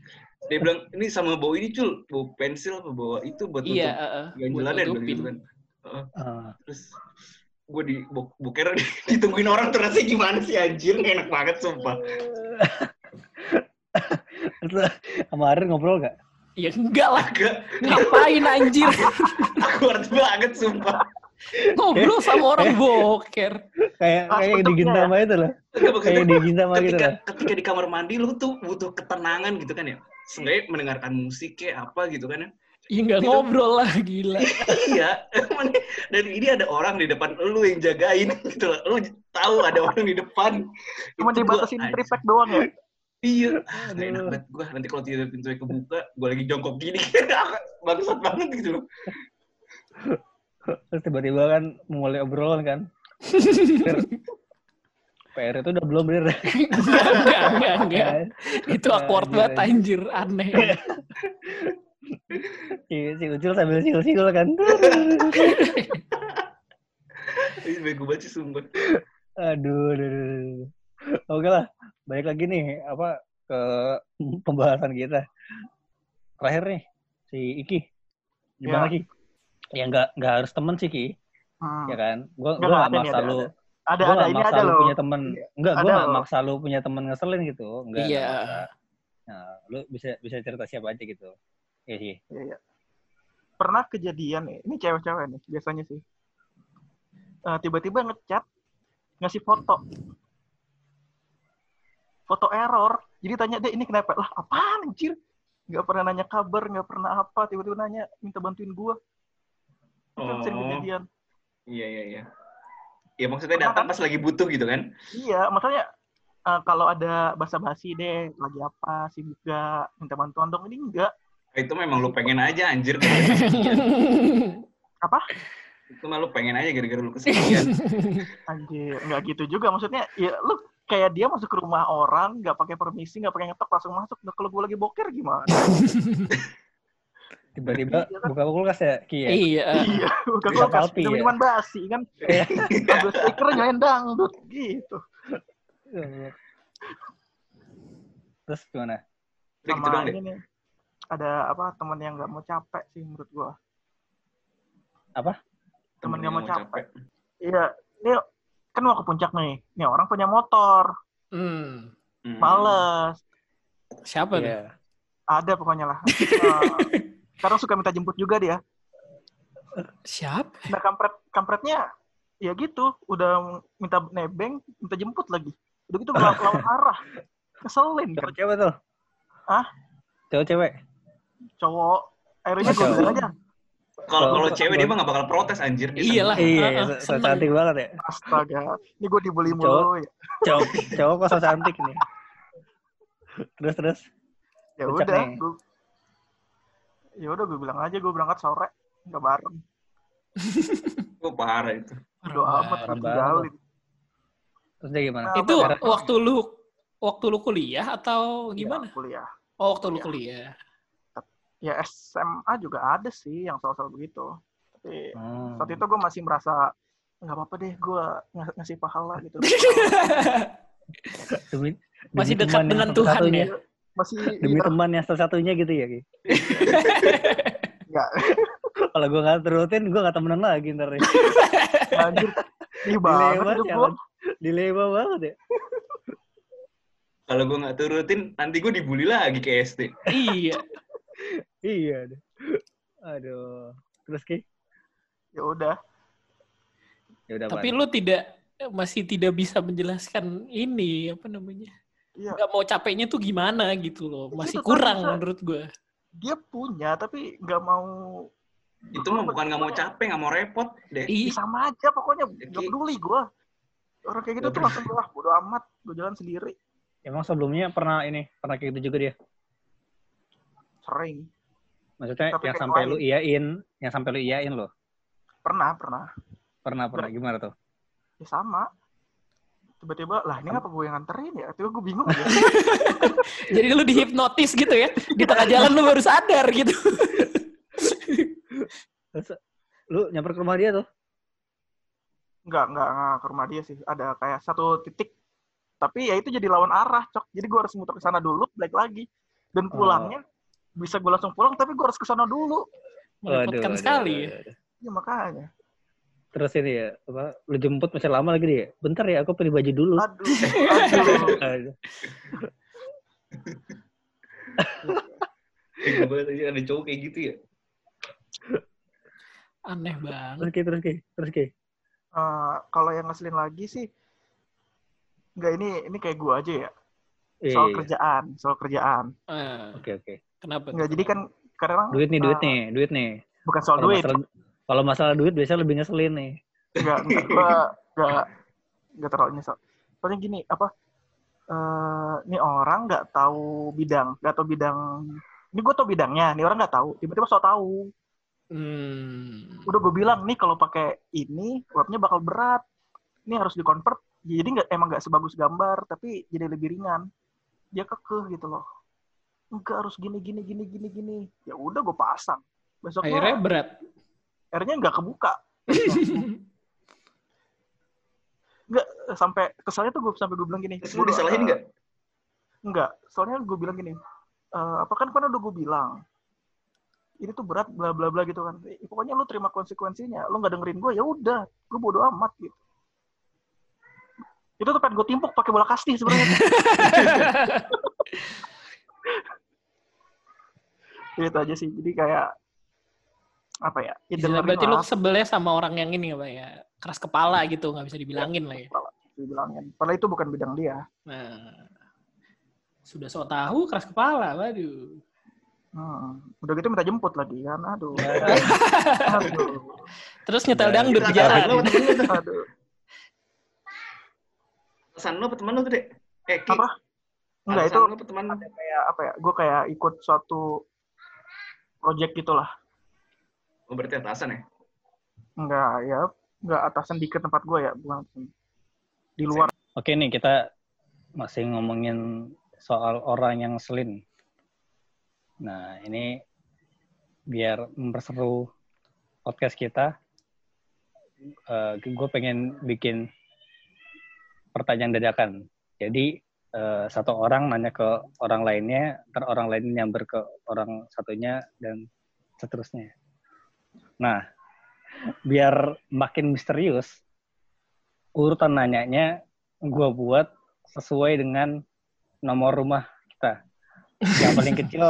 dia bilang ini sama bawa ini cul. Bawa pensil apa bawa itu buat iya nutup. Buat ganjelan ya gitu kan. Heeh. Ah. terus gue di bo- boker [LAUGHS] ditungguin orang tuh rasanya gimana sih anjir? Nggak enak banget sumpah. [LAUGHS] Itu kemarin ngobrol gak? ya enggak lah. Agak. Ngapain anjir? [LAUGHS] Awkward banget sumpah ngobrol sama orang boker. Kayak Ah, kayak di Gintama itu loh. Kayak di Gintama gitu ketika lah. ketika di kamar mandi lu tuh butuh ketenangan gitu kan ya? Seenggaknya mendengarkan musik kayak apa gitu kan ya? Ya nggak ngobrol lah gila. Iya dan ini ada orang di depan lu yang jagain gitu loh. Lu tahu ada orang di depan. Cuma dibatasin tripack doang ya. iya. Ah, enak banget gua. Nanti kalau tidur pintunya kebuka gua lagi jongkok gini. [LAUGHS] Bangsat banget gitu loh Terus tiba-tiba kan mulai obrolan kan. PR itu udah belum bener. enggak enggak enggak enggak itu awkward Anjir, banget anjir aneh si, si Ucil sambil sil-sil kan. ini bego banget sih sumpah Aduh, aduh, aduh, aduh. Oke lah, balik lagi nih apa ke pembahasan kita. Terakhir nih si Iki. Gimana Ya. Ki? Ya nggak nggak harus temen sih Ki, Hmm. ya kan? Gua Nggak, gua nggak, nggak maksa ada, lu, Ada gua ada nggak ini maksa ada lu loh. punya temen. Enggak, gua Ada nggak maksa lu punya temen ngeselin gitu. Enggak. Iya. nggak maksa. Nah, lu bisa bisa cerita siapa aja gitu. Iya sih. Iya, iya. Pernah kejadian nih, ini cewek-cewek nih biasanya sih. Eh, tiba-tiba ngechat ngasih foto. Foto error. Jadi tanya deh ini kenapa? Lah apaan anjir? Gak pernah nanya kabar, gak pernah apa. Tiba-tiba nanya minta bantuin gua. Itu Oh. sering kejadian. Iya, iya, iya. Ya maksudnya datang pas lagi butuh gitu kan? Iya, maksudnya eh, kalau ada basa-basi deh, lagi apa, sibuk gak, minta bantuan dong, ini enggak. Itu memang lu pengen aja anjir. Apa? Itu mah lu pengen aja gara-gara lu kesepian. [LAUGHS] Anjir, enggak gitu juga. Maksudnya, ya lu kayak dia masuk ke rumah orang, nggak pakai permisi, nggak pakai ngetok, langsung masuk. Nah, kalau gue lagi boker gimana? [LAUGHS] Tiba-tiba Iya kan? buka kulkas ya, Ki ya? iya. iya, Bisa kulkas, palpi, udah ya? minuman basi kan. Iya. Ambil stiker nyalain dangdut, gitu. Terus gimana? Gitu Sama deh. ini nih, ada apa teman yang nggak mau capek sih menurut gua. Apa? Temen Temen yang mau yang mau capek. Iya, ini kan mau ke puncak nih. Nih orang punya motor, Hmm. Males. Siapa tuh? Iya. Ada pokoknya lah. Eh, [LAUGHS] Sekarang suka minta jemput juga dia. Siapa? Nah kampret kampretnya ya gitu, udah minta nebeng, minta jemput lagi. Udah gitu lawan, lawan [LAUGHS] arah. Keselin kan Cowok-cewek tuh? Hah? Cowok-cewek? cowok. Akhirnya gue Cowok. bilang aja, Kalau kalau cewek dia mah gak bakal protes anjir. Iyalah. Iya, Ah, ah, so- so cantik banget ya. astaga, ini gue dibully Cowok. mulu ya. Cowok, cowok kok so cantik nih. [LAUGHS] Terus terus. Ya udah, nih. gue ya udah gue bilang aja gue berangkat sore nggak bareng [LAUGHS] Oh, parah itu. doa amat gue tinggalin Terus dia gimana? Nah, Itu Daerah- waktu lu waktu lu kuliah atau gimana? Ya, kuliah Oh, waktu lu Iya. kuliah. ya SMA juga ada sih yang soal-soal begitu tapi Hmm. saat itu gue masih merasa nggak apa-apa deh gue ng- ngasih pahala gitu [LAUGHS] Masih dekat dengan. Tuhan ya? Masih Demi iya, teman yang satu-satunya gitu ya, Ki. nggak Kalau gue nggak turutin, gue nggak temenan lagi ntar. ya. anjir ih banget hidup gue. Dilema banget ya. Kalau gue nggak turutin, nanti gue dibully lagi ke SD. iya. Iya. Aduh. Terus Ki? ya udah Ya udah, Tapi lu tidak masih tidak bisa menjelaskan ini apa namanya? Iya. Gak mau capeknya tuh gimana gitu loh. Masih Itu kurang bisa. menurut gue. dia punya tapi nggak mau Itu mah bukan nggak mau capek, nggak mau repot deh. Ya, Iya. sama aja pokoknya nggak peduli gue orang kayak gitu Nggak tuh langsung gue ah bodo amat gue jalan sendiri Emang sebelumnya pernah ini, pernah kayak gitu juga dia? sering Maksudnya Tapi yang sampai lain. lu iyain, yang sampai lu iyain loh. pernah pernah Pernah, pernah. Gimana tuh? ya sama tiba-tiba lah ini ngapa gue yang nganterin ya tiba gue bingung ya [LAUGHS] Jadi lu dihipnotis gitu ya. Di tengah jalan lu baru sadar gitu. Lu nyamper ke rumah dia tuh? nggak nggak nggak ke rumah dia sih ada kayak satu titik tapi ya itu jadi lawan arah cok jadi gue harus muter ke sana dulu balik lagi dan pulangnya bisa gue langsung pulang tapi gue harus ke sana dulu Merepotkan sekali ya. aduh. ya makanya Terus ini ya, apa, lu jemput masih lama lagi dia. Bentar ya, aku pilih baju dulu. aduh aduh banget aja ada cowok kayak gitu ya. Aneh banget. Terus Ki, terus Ki, terus Ki. Eh, kalau yang ngeselin lagi sih nggak ini ini kayak gue aja ya Iya, soal iya. kerjaan soal kerjaan Eh, Oke, oke. kenapa? tuh? nggak jadi kan kadang Duit nih, duit eh, nih, duit nih. bukan soal duit masalah, kalau masalah duit biasanya lebih ngeselin nih. nggak nggak gua [LAUGHS] nggak nggak terlalu nyesel. Soalnya gini apa eh ini orang nggak tahu bidang nggak tahu bidang ini gue tau bidangnya ini orang nggak tahu tiba-tiba so tahu. Hmm. udah gue bilang nih kalau pakai ini webnya bakal berat. Ini harus dikonvert jadi nggak emang nggak sebagus gambar tapi jadi lebih ringan. Dia kekeh gitu loh. Enggak harus gini gini gini gini gini. Ya udah gue pasang. Besoknya Akhirnya berat. Akhirnya nggak kebuka nggak sampai kesalnya tuh gue sampai gue bilang gini Terus lu disalahin eh, nggak? Enggak, soalnya gue bilang gini, eh, apa kan kan udah gue bilang, ini tuh berat bla bla bla gitu kan. Eh, pokoknya lu terima konsekuensinya, lu nggak dengerin gue ya udah, gue bodo amat gitu. Itu tuh pengen gue timpuk pakai bola kasti sebenarnya. [LAUGHS] itu aja sih, jadi kayak apa ya? ya Istilah dengerin berarti lu sebelnya sama orang yang ini apa ya? Keras kepala gitu, nggak bisa dibilangin lah ya. dibilangin. Padahal itu bukan bidang dia. Nah, sudah so tahu keras kepala, waduh. Hmm. Udah gitu minta jemput lagi kan. Aduh. Ya, [LAUGHS] Aduh. Terus nyetel Udah, dangdut di jalan. temen lu? Aduh. Pesan lo apa teman lo tuh, Dek? Eh, Ki. Apa? Enggak itu teman kayak apa ya? Gue kayak ikut suatu project gitulah. Oh, berarti atasan ya? Enggak ya, enggak atasan dikit tempat gue ya, bukan di luar. Oke nih kita masih ngomongin soal orang yang selin. Nah ini biar memperseru podcast kita, gue pengen bikin pertanyaan dadakan. Jadi eh, satu orang nanya ke orang lainnya, ntar orang lain nyamber ke orang satunya dan seterusnya. Nah biar makin misterius, urutan nanyanya gue buat sesuai dengan nomor rumah kita. Yang paling kecil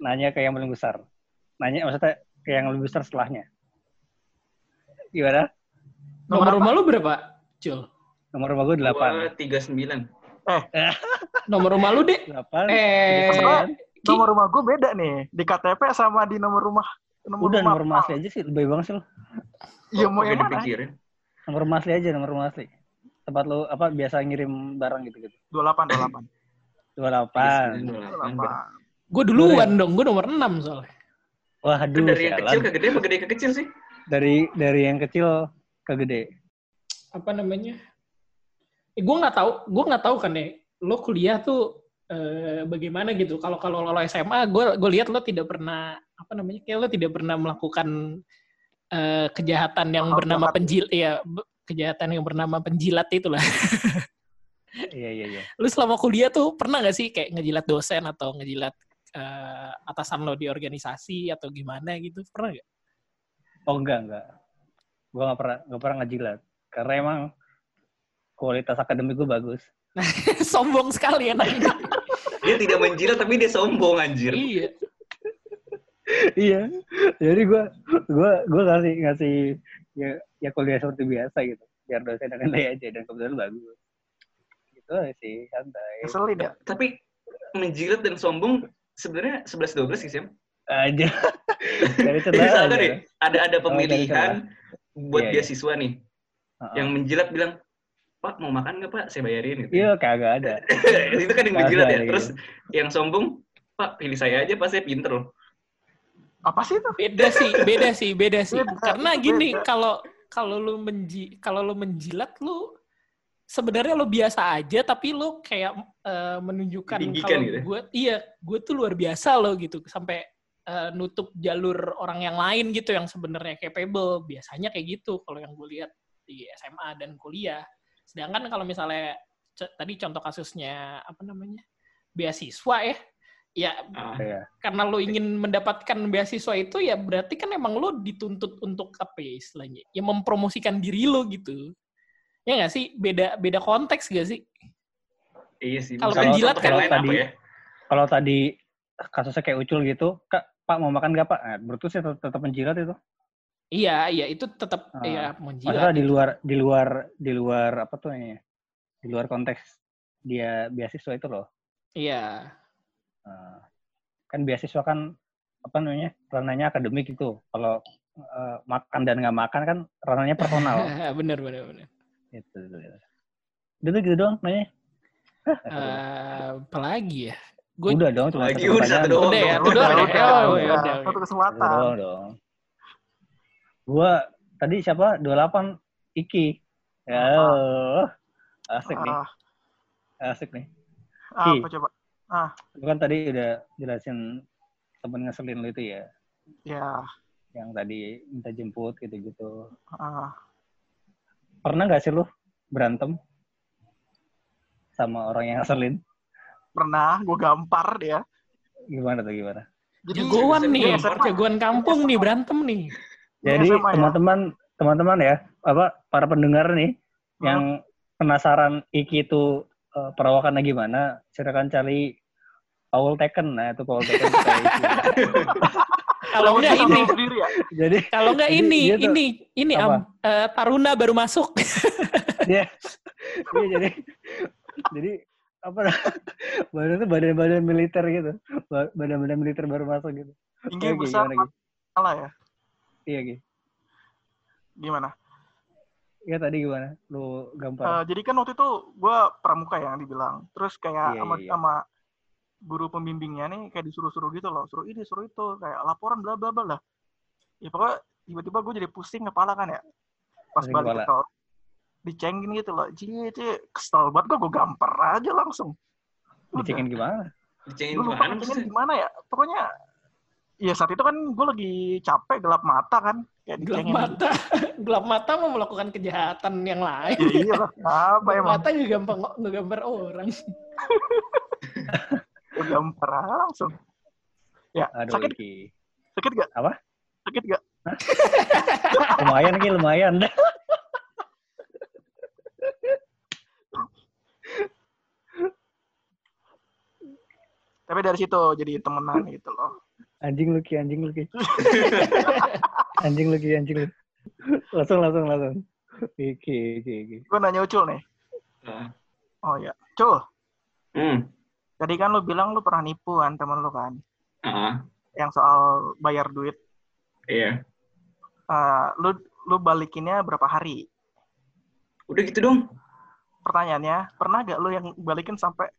nanya ke yang paling besar. Nanya maksudnya ke yang lebih besar setelahnya. Gimana? Nomor rumah lu berapa, Cul? Nomor rumah gue delapan. Gua 39. [LAUGHS] Nomor rumah lu, Dek? Delapan. Eh, sembilan. Ki. Nomor rumah gue beda nih, di KTP sama di nomor rumah. Nomor Udah nomor rumah asli aja sih, lebih banget sih lo. Iya mau yang mana? dipikirin. Nomor rumah asli aja, nomor rumah asli. Tempat lu apa biasa ngirim barang gitu-gitu. 28, 28. Dua delapan. 28. Gue duluan dong, gue nomor 6 soalnya. Waduh, Itu dari yang kecil ke gede apa gede ke kecil sih? Dari dari yang kecil ke gede. Apa namanya? Eh, gue nggak tahu, gue nggak tahu kan ya. Lo kuliah tuh eh, bagaimana gitu? Kalau kalau lo SMA, gue gue lihat lo tidak pernah apa namanya? Kayak lo tidak pernah melakukan eh, kejahatan yang Hal bernama penjil, ya kejahatan yang bernama penjilat itulah. [LAUGHS] Iya iya iya. Lu selama kuliah tuh pernah nggak sih kayak ngejilat dosen atau ngejilat eh, atasan lo di organisasi atau gimana gitu? Pernah nggak? Oh enggak enggak. Gua nggak pernah nggak pernah ngejilat. Karena emang kualitas akademik gue bagus. [LAUGHS] Sombong sekali ini. [LAUGHS] Dia tidak menjilat tapi dia sombong anjir. iya. Iya. Jadi gue gue gue ngasih ngasih ya ya kuliah seperti biasa gitu. Biar dosen akan aja dan kebetulan bagus. Gitu sih santai. Keselin ya? Tapi menjilat dan sombong sebenarnya 11 12 sih, Sam. Aja. [LAUGHS] Dari celah nih, ada ada dari pemilihan buat Iya, iya. beasiswa nih. Heeh. Yang menjilat bilang, "Pak, mau makan nggak, Pak? Saya bayarin." Gitu. Iya kagak ada. [LAUGHS] itu kan yang menjilat ya. ada Terus yang sombong, "Pak, pilih saya aja, Pak, saya pinter loh." Apa sih itu? Beda sih, beda sih, beda sih. Beda, Karena gini, kalau kalau lu menji kalau lu menjilat lu sebenarnya lu biasa aja tapi lu kayak eh, menunjukkan kalau gitu ya? gue iya, gue tuh luar biasa lo gitu sampai eh, nutup jalur orang yang lain gitu yang sebenarnya capable. Biasanya kayak gitu kalau yang gue lihat di SMA dan kuliah. Sedangkan kalau misalnya tadi contoh kasusnya apa namanya? beasiswa ya. Ya Ah, Iya. karena lo ingin mendapatkan beasiswa itu ya berarti kan emang lo dituntut untuk apa ya istilahnya ya mempromosikan diri lo gitu ya nggak sih beda beda konteks gak sih iya sih. Kalau penjilat kan tadi- ya? Kalau tadi kasusnya kayak ucul gitu, kak Pak mau makan gak Pak? Nah, gue sih tetap, tetap menjilat itu. iya iya itu tetap Ah, ya Masalah menjilat di luar di luar di luar apa tuh ini? Di luar konteks dia beasiswa itu loh. iya Nah, kan beasiswa kan apa namanya ranahnya akademik itu. Kalau eh, makan dan nggak makan kan ranahnya personal. [LAUGHS] bener bener bener gitu. Udah tuh gitu doang nanya. Eh, apalagi ya gue Udah dong, cuma Lagi satu udah satu pertanyaan. doang. Udah ya, dong. itu doang ya? Oh, udah, ya udah. udah, Satu udah. Satu kesempatan. doang dong. Gua tadi siapa? 28 Iki. Ya, oh, asik nih, Ah, asik nih. ah, Ki. apa coba? Lu kan tadi udah jelasin temen ngeselin lu itu ya, Ya, yang tadi minta jemput gitu-gitu. ah, Pernah nggak sih lu berantem sama orang yang ngeselin? pernah gue gampar dia. Gimana tuh gimana? Jadi jagoan nih jagoan kampung nih berantem nih Jadi ya? teman-teman teman-teman ya, apa para pendengar nih yang penasaran Iki itu eh, perawakannya gimana, silakan cari Paul Taken. Nah, itu Paul Iki. [LAUGHS] kalau enggak ini sendiri ya. Jadi kalau enggak Jadi ini tuh- ini ini? Am, eh, Taruna baru masuk [LAUGHS] dia dia jadi jadi apa badan itu badan-badan militer gitu Ba- badan-badan militer baru masuk gitu Tinggi, Oke, besar, salah ya? iya Gi. Gimana? Ya tadi gimana lu Eh, gampang jadi kan waktu itu gue pramuka ya yang dibilang. Terus kayak Iya, sama, iya, iya. sama guru pembimbingnya nih kayak disuruh-suruh gitu loh. Suruh ini, suruh itu. Kayak laporan bla bla bla lah. Ya pokoknya tiba-tiba gue jadi pusing kepala kan ya. Pas balik kepala. ke tol. Dicengin gitu loh. Cie, cie. Kesel banget gue, gue gampar aja langsung. Dicengin gimana Dicengin Gue lupa gimana dicengin gimana ya. Pokoknya Ya saat itu kan gue lagi capek gelap mata kan. Kayak Gelap dicengin. mata. [LAUGHS] Gelap mata mau melakukan kejahatan yang lain. Ya iyalah. Apa Gelap emang? mata juga gampang ngegambar orang. Aja langsung. Ya, aduh sakit Iki. sakit gak? Apa? Sakit gak? [LAUGHS] lumayan Ki lumayan Tapi dari situ jadi temenan gitu loh. Anjing lu Ki anjing lu Ki [LAUGHS] anjing lu Ki anjing lu langsung langsung langsung Iki Iki Iki Gue nanya Ucul nih. Ah. Oh ya, Cul. Hmm. Tadi kan lu bilang lu pernah nipu kan temen lu kan. Ah, Yang soal bayar duit. iya. Eh, lu lu balikinnya berapa hari? Udah gitu dong. Pertanyaannya, pernah gak lu yang balikin sampai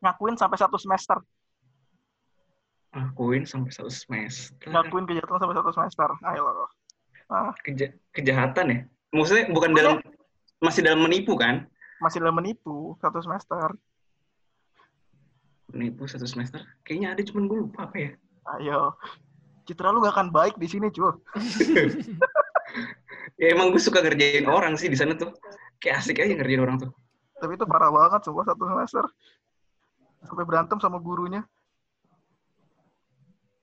ngakuin sampai satu semester? Akuin sampai satu semester. Ngakuin kejahatan sampai satu semester. Ayo. Ah, Keja- kejahatan ya? Maksudnya bukan dalam masih dalam menipu kan? masih dalam menipu satu semester. Menipu satu semester. Kayaknya ada cuman gue lupa apa ya? Ayo. Citra lu gak akan baik di sini, cuy. [LAUGHS] Ya emang gue suka ngerjain orang sih di sana tuh. Kayak asik aja ngerjain orang tuh. Tapi itu parah banget semua satu semester. Sampai berantem sama gurunya.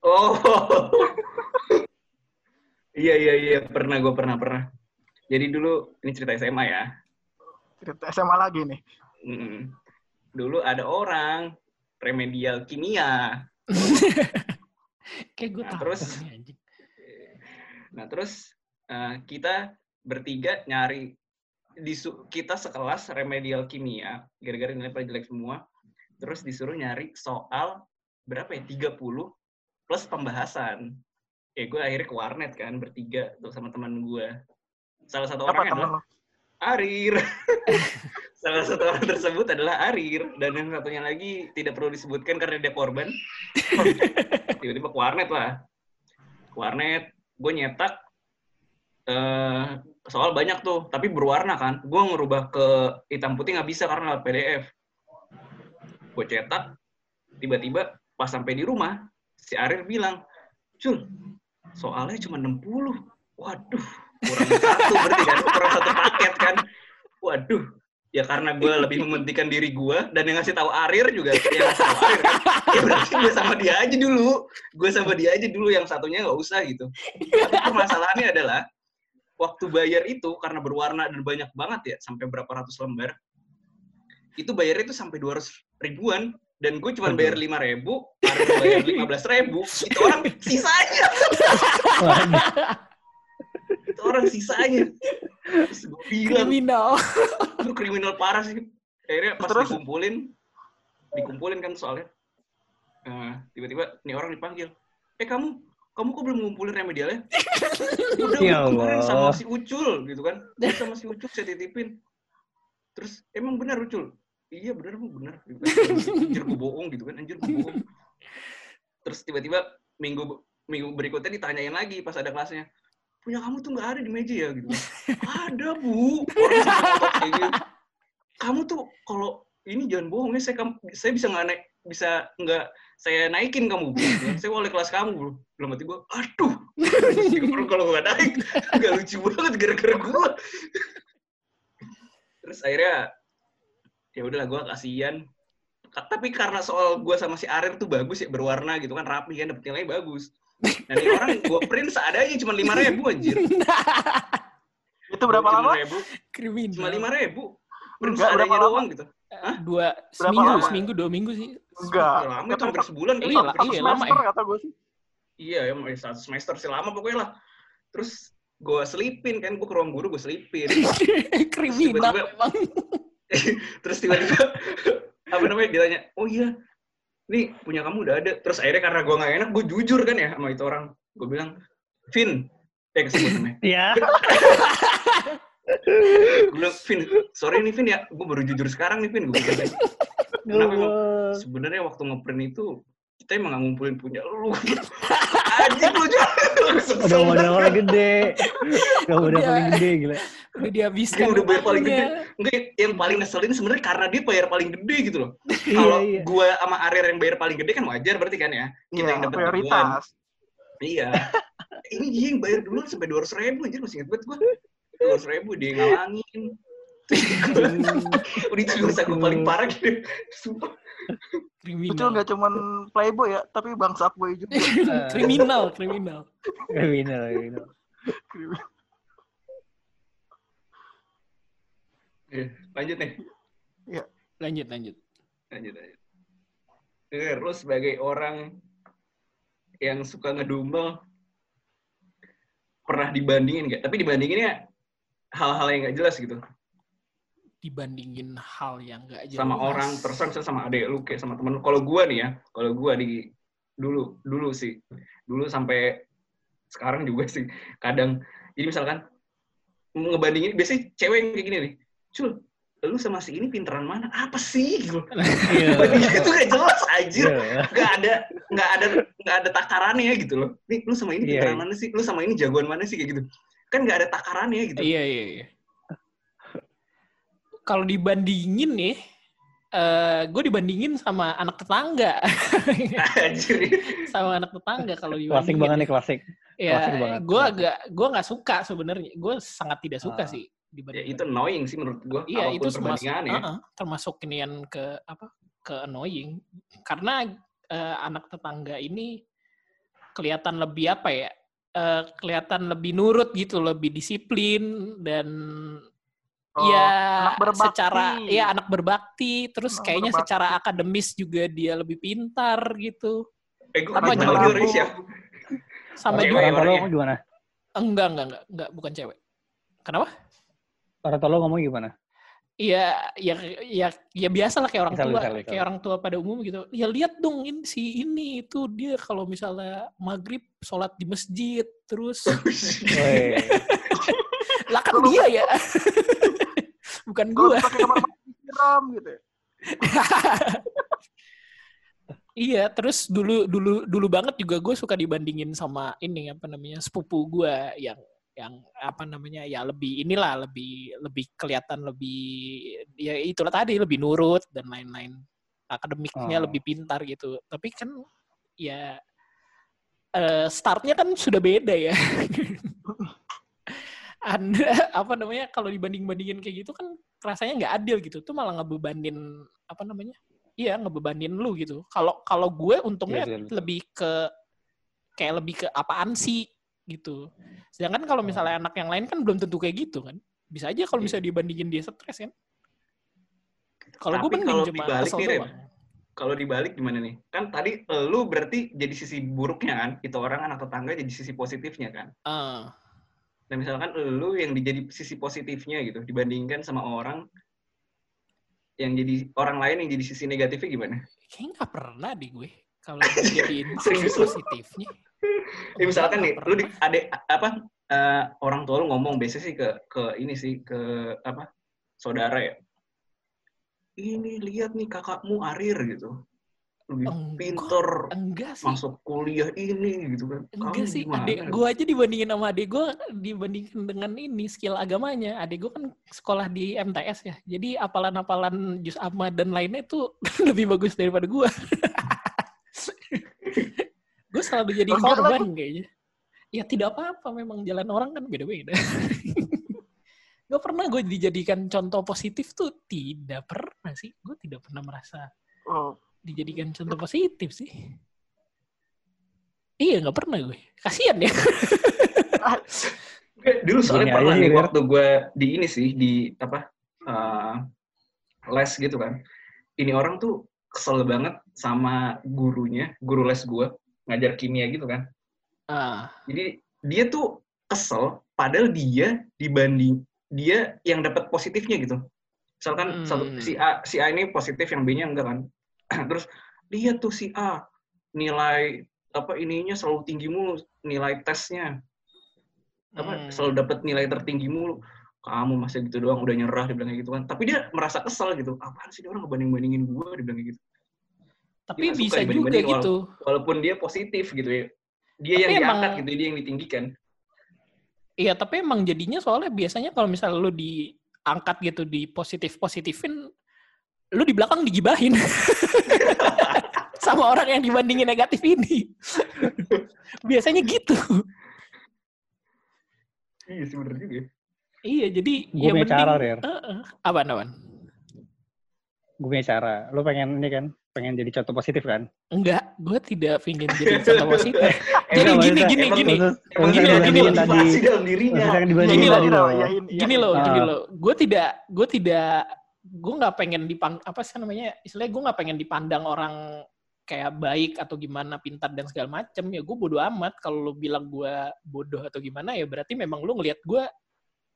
Oh. [LAUGHS] iya iya iya pernah gue pernah pernah. Jadi dulu ini cerita SMA ya. Cerita SMA lagi nih. Mm. Dulu ada orang remedial kimia. [LAUGHS] Kayak gue Nah, tahu terus-. Nah terus eh, kita bertiga nyari di kita sekelas remedial kimia gara-gara nilai paling jelek semua. Terus disuruh nyari soal berapa ya 30 plus pembahasan. Ya gue akhirnya ke warnet kan bertiga tuh sama teman gue. Salah satu orang adalah lu? Arir. [LAUGHS] Salah satu orang tersebut adalah Arir dan yang satunya lagi tidak perlu disebutkan karena dia korban. [LAUGHS] Tiba-tiba ke warnet lah. Ke warnet, gue nyetak eh soal banyak tuh, tapi berwarna kan. Gue ngerubah ke hitam putih nggak bisa karena PDF. Gue cetak, tiba-tiba pas sampai di rumah, si Arir bilang, Cul, soalnya cuma 60. Waduh, kurang satu berarti kan? Kurang satu paket kan? Waduh ya karena gue lebih mementingkan diri gue dan yang ngasih tahu Arir juga yang ngasih tahu Arir kan? Ya berarti gue sama dia aja dulu. Gue sama dia aja dulu yang satunya nggak usah gitu. Tapi permasalahannya adalah waktu bayar itu karena berwarna dan banyak banget ya sampai berapa ratus lembar itu bayarnya itu sampai 200 ribuan dan gue cuma bayar lima ribu, Arir bayar [LAUGHS] lima belas ribu, itu orang sisanya. Itu orang sisanya. Terus gue bilang Kriminal. lu kriminal parah sih. Akhirnya pas Terus? dikumpulin dikumpulin kan soalnya. Nah, tiba-tiba nih orang dipanggil eh kamu kamu kok belum ngumpulin remedialnya? Udah Ya Allah. sama si Ucul gitu kan. Gua sama si Ucul saya titipin. Terus emang benar Ucul iya benar bu kan. anjir gue bohong gitu kan anjir gue bohong. Terus tiba-tiba minggu minggu berikutnya ditanyain lagi pas ada kelasnya punya kamu tuh nggak ada di meja ya? Gitu. Ada bu. Kamu tuh kalau ini jangan bohong ya saya saya bisa nggak naik bisa nggak saya naikin kamu bu. Saya wali kelas kamu bro belum mati gue aduh. Kalau nggak naik. Nggak lucu banget gara-gara gue terus akhirnya ya udahlah gue kasihan Ka- tapi karena soal gue sama si Arir tuh bagus ya berwarna gitu kan rapi kan dapet nilai bagus dan ini orang [LAUGHS] gue print seadanya cuma lima ribu anjir [LAUGHS] Itu berapa lama? Kriminal. cuma lima ribu print Enggak, berapa seadanya lama? doang gitu Dua seminggu, lama? seminggu, dua minggu sih. Enggak. Lama itu hampir sebulan kali Iya, iya, sebulan. lama semester kata gue sih. Iya, ya mau satu semester sih lama pokoknya lah. Terus gue selipin kan, gue ke ruang guru gue selipin. [LAUGHS] Kriminal tiba-tiba- emang. [LAUGHS] Terus tiba-tiba [LAUGHS] apa namanya ditanya oh iya nih punya kamu udah ada. Terus akhirnya karena gue nggak enak gue jujur kan ya sama itu orang. Gue bilang Vin. Eh kesebut namanya. [LAUGHS] Iya. gue bilang Vin sorry nih Vin ya. Gue baru jujur sekarang nih Vin. Gue bilang Kenapa sebenarnya waktu ngeprint itu kita emang nggak ngumpulin punya lu [LAUGHS] anjing lu juga Udah modal paling gede. Udah modal Udah. paling gede gila. Udah dihabiskan. Dia udah bayar paling gede. Enggak, yang paling ngeselin sebenarnya karena dia bayar paling gede gitu loh. [LAUGHS] Iya, Kalau iya. gua sama Arir yang bayar paling gede kan wajar berarti kan ya. Kita Iya, yang dapat duluan. prioritas. Iya. [LAUGHS] Ini dia yang bayar dulu sampai dua ratus ribu anjir masih inget banget gua. Dua ratus ribu dia ngalangin. Udah itu dosa gue paling parah gitu. Sumpah. Itu Kriminal. nggak cuman playboy ya, tapi bangsat boy juga. [LAUGHS] kriminal, kriminal. Kriminal, kriminal. Eh, Lanjut nih. Lanjut, lanjut. Lanjut lanjut. Eh, Lu sebagai orang yang suka ngedumel pernah dibandingin nggak? Tapi dibandinginnya hal-hal yang nggak jelas gitu. Dibandingin hal yang gak jelas. sama orang terus misalnya sama adek lu kayak sama temen lu. Kalau gua nih ya, kalau gua di dulu dulu sih, dulu sampai sekarang juga sih kadang. Jadi misalkan ngebandingin biasanya cewek yang kayak gini nih, cul, lu sama si ini pinteran mana? Apa sih? Gitu. [LAUGHS] Iya. Bandingin itu gak jelas anjir. Iya. Nggak ada nggak ada nggak ada takarannya gitu loh. Nih lu sama ini Iya, pinteran iya. mana sih? Lu sama ini jagoan mana sih kayak gitu. Kan nggak ada takarannya gitu. Iya, iya, iya. Kalau dibandingin nih, eh gue dibandingin sama anak tetangga. Anjir. [LAUGHS] sama anak tetangga kalau dibandingin. Klasik banget nih, klasik. Ya, klasik banget. gue agak, gue nggak suka sebenarnya. Gue sangat tidak suka Ah. sih Ya dibandingin. itu annoying sih menurut gua. Iya, itu termasuk, ya. uh-uh, termasuk inian ke apa? Ke annoying. Karena eh, anak tetangga ini kelihatan lebih apa ya? eh, kelihatan lebih nurut gitu, lebih disiplin dan Oh, ya berbakti. secara ya anak berbakti, terus Anak kayaknya berbakti. secara akademis juga dia lebih pintar gitu. Eh, gua Apa kenal juga ya. Sama juga Orang gimana? enggak enggak enggak enggak bukan cewek. Kenapa? Orang tua lo ngomong gimana? Iya, ya, ya, ya biasa lah kayak orang Misal, tua, misal, misal. kayak orang tua pada umum gitu. Ya lihat dong ini si ini itu dia kalau misalnya maghrib sholat di masjid terus Woi. [LAUGHS] [LAUGHS] lah kan dia ya, [LAUGHS] bukan gua. pakai kamar mandi siram gitu. ya. [LAUGHS] Iya, terus dulu dulu dulu banget juga gue suka dibandingin sama ini apa namanya sepupu gue yang yang apa namanya ya lebih inilah lebih lebih kelihatan lebih ya itulah tadi lebih nurut dan lain-lain akademiknya Oh. lebih pintar gitu tapi kan ya eh, startnya kan sudah beda ya [LAUGHS] anda [LAUGHS] apa namanya kalau dibanding bandingin kayak gitu kan rasanya nggak adil gitu. Tuh malah ngebebanin apa namanya iya ngebebanin lu gitu. Kalau kalau gue untungnya Iya, betul, betul. lebih ke kayak lebih ke apaan sih gitu. Sedangkan kalau misalnya anak yang lain kan belum tentu kayak gitu kan. Bisa aja kalau Iya. misalnya dibandingin dia stres kan. Kalau gue mending kalau cuma dibalik nih, Ren, Kalau dibalik gimana nih? Kan tadi lu berarti jadi sisi buruknya kan, itu orang anak tetangga jadi sisi positifnya kan. Ah, Dan misalkan lu yang dijadi sisi positifnya gitu, dibandingkan sama orang yang jadi orang lain yang jadi sisi negatifnya gimana? kayaknya nggak pernah deh gue kalau [LAUGHS] dijadiin sisi positifnya Ya misalkan nih, Nggak lu di, pernah. ada apa eh, orang tua lu ngomong biasanya sih ke ke ini sih ke apa saudara ya. Ini lihat nih kakakmu Arir gitu, lebih pinter, enggak sih masuk kuliah ini gitu kan. Enggak Kamu sih, gimana? adik gue aja dibandingin sama adik gue dibandingin dengan ini skill agamanya. Adik gue kan sekolah di MTS ya, jadi apalan-apalan juz amma dan lainnya itu [LAUGHS] lebih bagus daripada gue. [LAUGHS] gue selalu jadi korban kayaknya. Ya tidak apa-apa, memang jalan orang kan beda-beda. [LAUGHS] Gak pernah gue dijadikan contoh positif tuh tidak pernah sih. Gue tidak pernah merasa Oh, dijadikan contoh positif sih. Iya nggak pernah gue. Kasian ya. Dulu soalnya pernah nih waktu gue di ini sih di apa eh, les gitu kan. Ini orang tuh kesel banget sama gurunya, guru les gue ngajar kimia gitu kan. Ah, Jadi dia tuh kesel padahal dia dibanding dia yang dapat positifnya gitu. Misalkan Hmm. satu si A si A ini positif yang B-nya enggak kan. [CLEARS THROAT] Terus lihat tuh si A nilai apa ininya selalu tinggi mulu nilai tesnya. Apa Hmm. selalu dapat nilai tertinggi mulu. Kamu masih gitu doang udah nyerah dibilang kayak gitu kan. Tapi dia merasa kesal gitu. Apaan sih dia orang ngebanding bandingin gue dibilang kayak gitu. Tapi Dia bisa juga gitu. walaupun dia positif gitu ya. Dia Tapi yang emang- diangkat gitu dia yang ditinggikan. Iya, tapi emang jadinya soalnya biasanya kalau misalnya lu diangkat gitu di positif-positifin, lu di belakang digibahin. [LAUGHS] Sama orang yang dibandingin negatif ini. biasanya gitu. iya sih bener juga ya. Iya, jadi Gua ya punya mending... cara, Rir. Heeh. Apaan, apaan? Gue punya cara. Lo pengen ini kan, pengen jadi contoh positif kan? Enggak, gue tidak ingin jadi contoh positif. [LAUGHS] Jadi gini, gini, gini. Gini loh, gini Maksudnya yang Gini dibandingin loh, tadi loh. gini loh, Ah. gini loh. Gue tidak, gue tidak, gue nggak pengen dipang, apa sih namanya? Istilahnya gue nggak pengen dipandang orang kayak baik atau gimana, pintar dan segala macem. Ya gue bodoh amat. Kalau lo bilang gue bodoh atau gimana, ya berarti memang lo ngelihat gue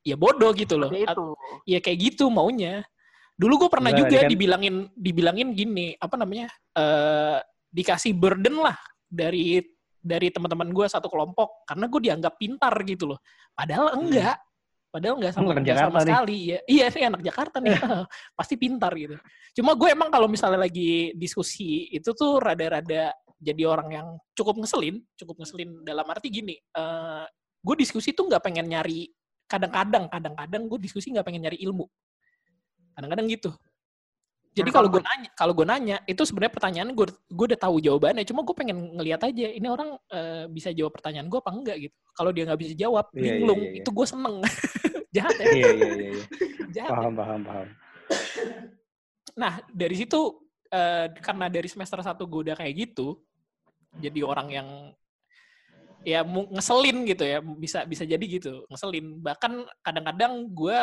ya bodoh gitu loh. Itu. ya kayak gitu maunya. Dulu gue pernah Enggak, juga kan- dibilangin, dibilangin gini, apa namanya? eh dikasih burden lah dari dari teman-teman gue satu kelompok karena gue dianggap pintar gitu loh. Padahal enggak. Padahal sama, anak enggak sama nih. sekali. Ya, iya sih anak Jakarta nih. [LAUGHS] [LAUGHS] Pasti pintar gitu. Cuma gue emang kalau misalnya lagi diskusi itu tuh rada-rada jadi orang yang cukup ngeselin, cukup ngeselin dalam arti gini. eh gue diskusi tuh nggak pengen nyari kadang-kadang, kadang-kadang gue diskusi nggak pengen nyari ilmu. Kadang-kadang gitu. Jadi Nyari kalau gue nanya, kalau gue nanya itu sebenarnya pertanyaan gue gue udah tahu jawabannya. Cuma gue pengen ngeliat aja ini orang eh, bisa jawab pertanyaan gue apa enggak gitu. Kalau dia nggak bisa jawab, iya, linglung, iya, iya. itu gue seneng. [LAUGHS] Jahat ya, Iya, iya, iya. iya. [LAUGHS] jahat. ya. Paham, paham, paham. Nah dari situ eh, karena dari semester 1 gue udah kayak gitu, jadi orang yang ya ngeselin gitu ya bisa bisa jadi gitu ngeselin bahkan kadang-kadang gue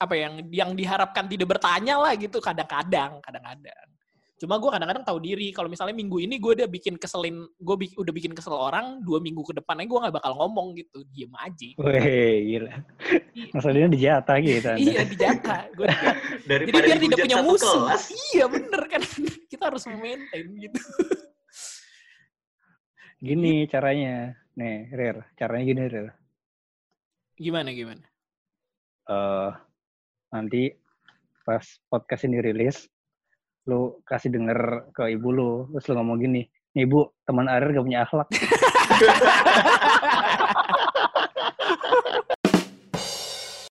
apa yang yang diharapkan tidak bertanya lah gitu kadang-kadang kadang-kadang cuma gue kadang-kadang tahu diri kalau misalnya minggu ini gue udah bikin keselin gue udah bikin kesel orang dua minggu ke depannya gue nggak bakal ngomong gitu diem aja Wih, gila. Maksudnya dijatah gitu. Anda. iya dijaka gue [LAUGHS] jadi daripada biar tidak punya musuh kelas iya bener kan [LAUGHS] kita harus maintain gitu Gini caranya. Nih, Rir. Caranya gini, Rir. gimana gimana eh nanti pas podcast ini rilis, lu kasih denger ke ibu lu, terus lu ngomong gini, ibu, teman Arir gak punya akhlak. [LAUGHS]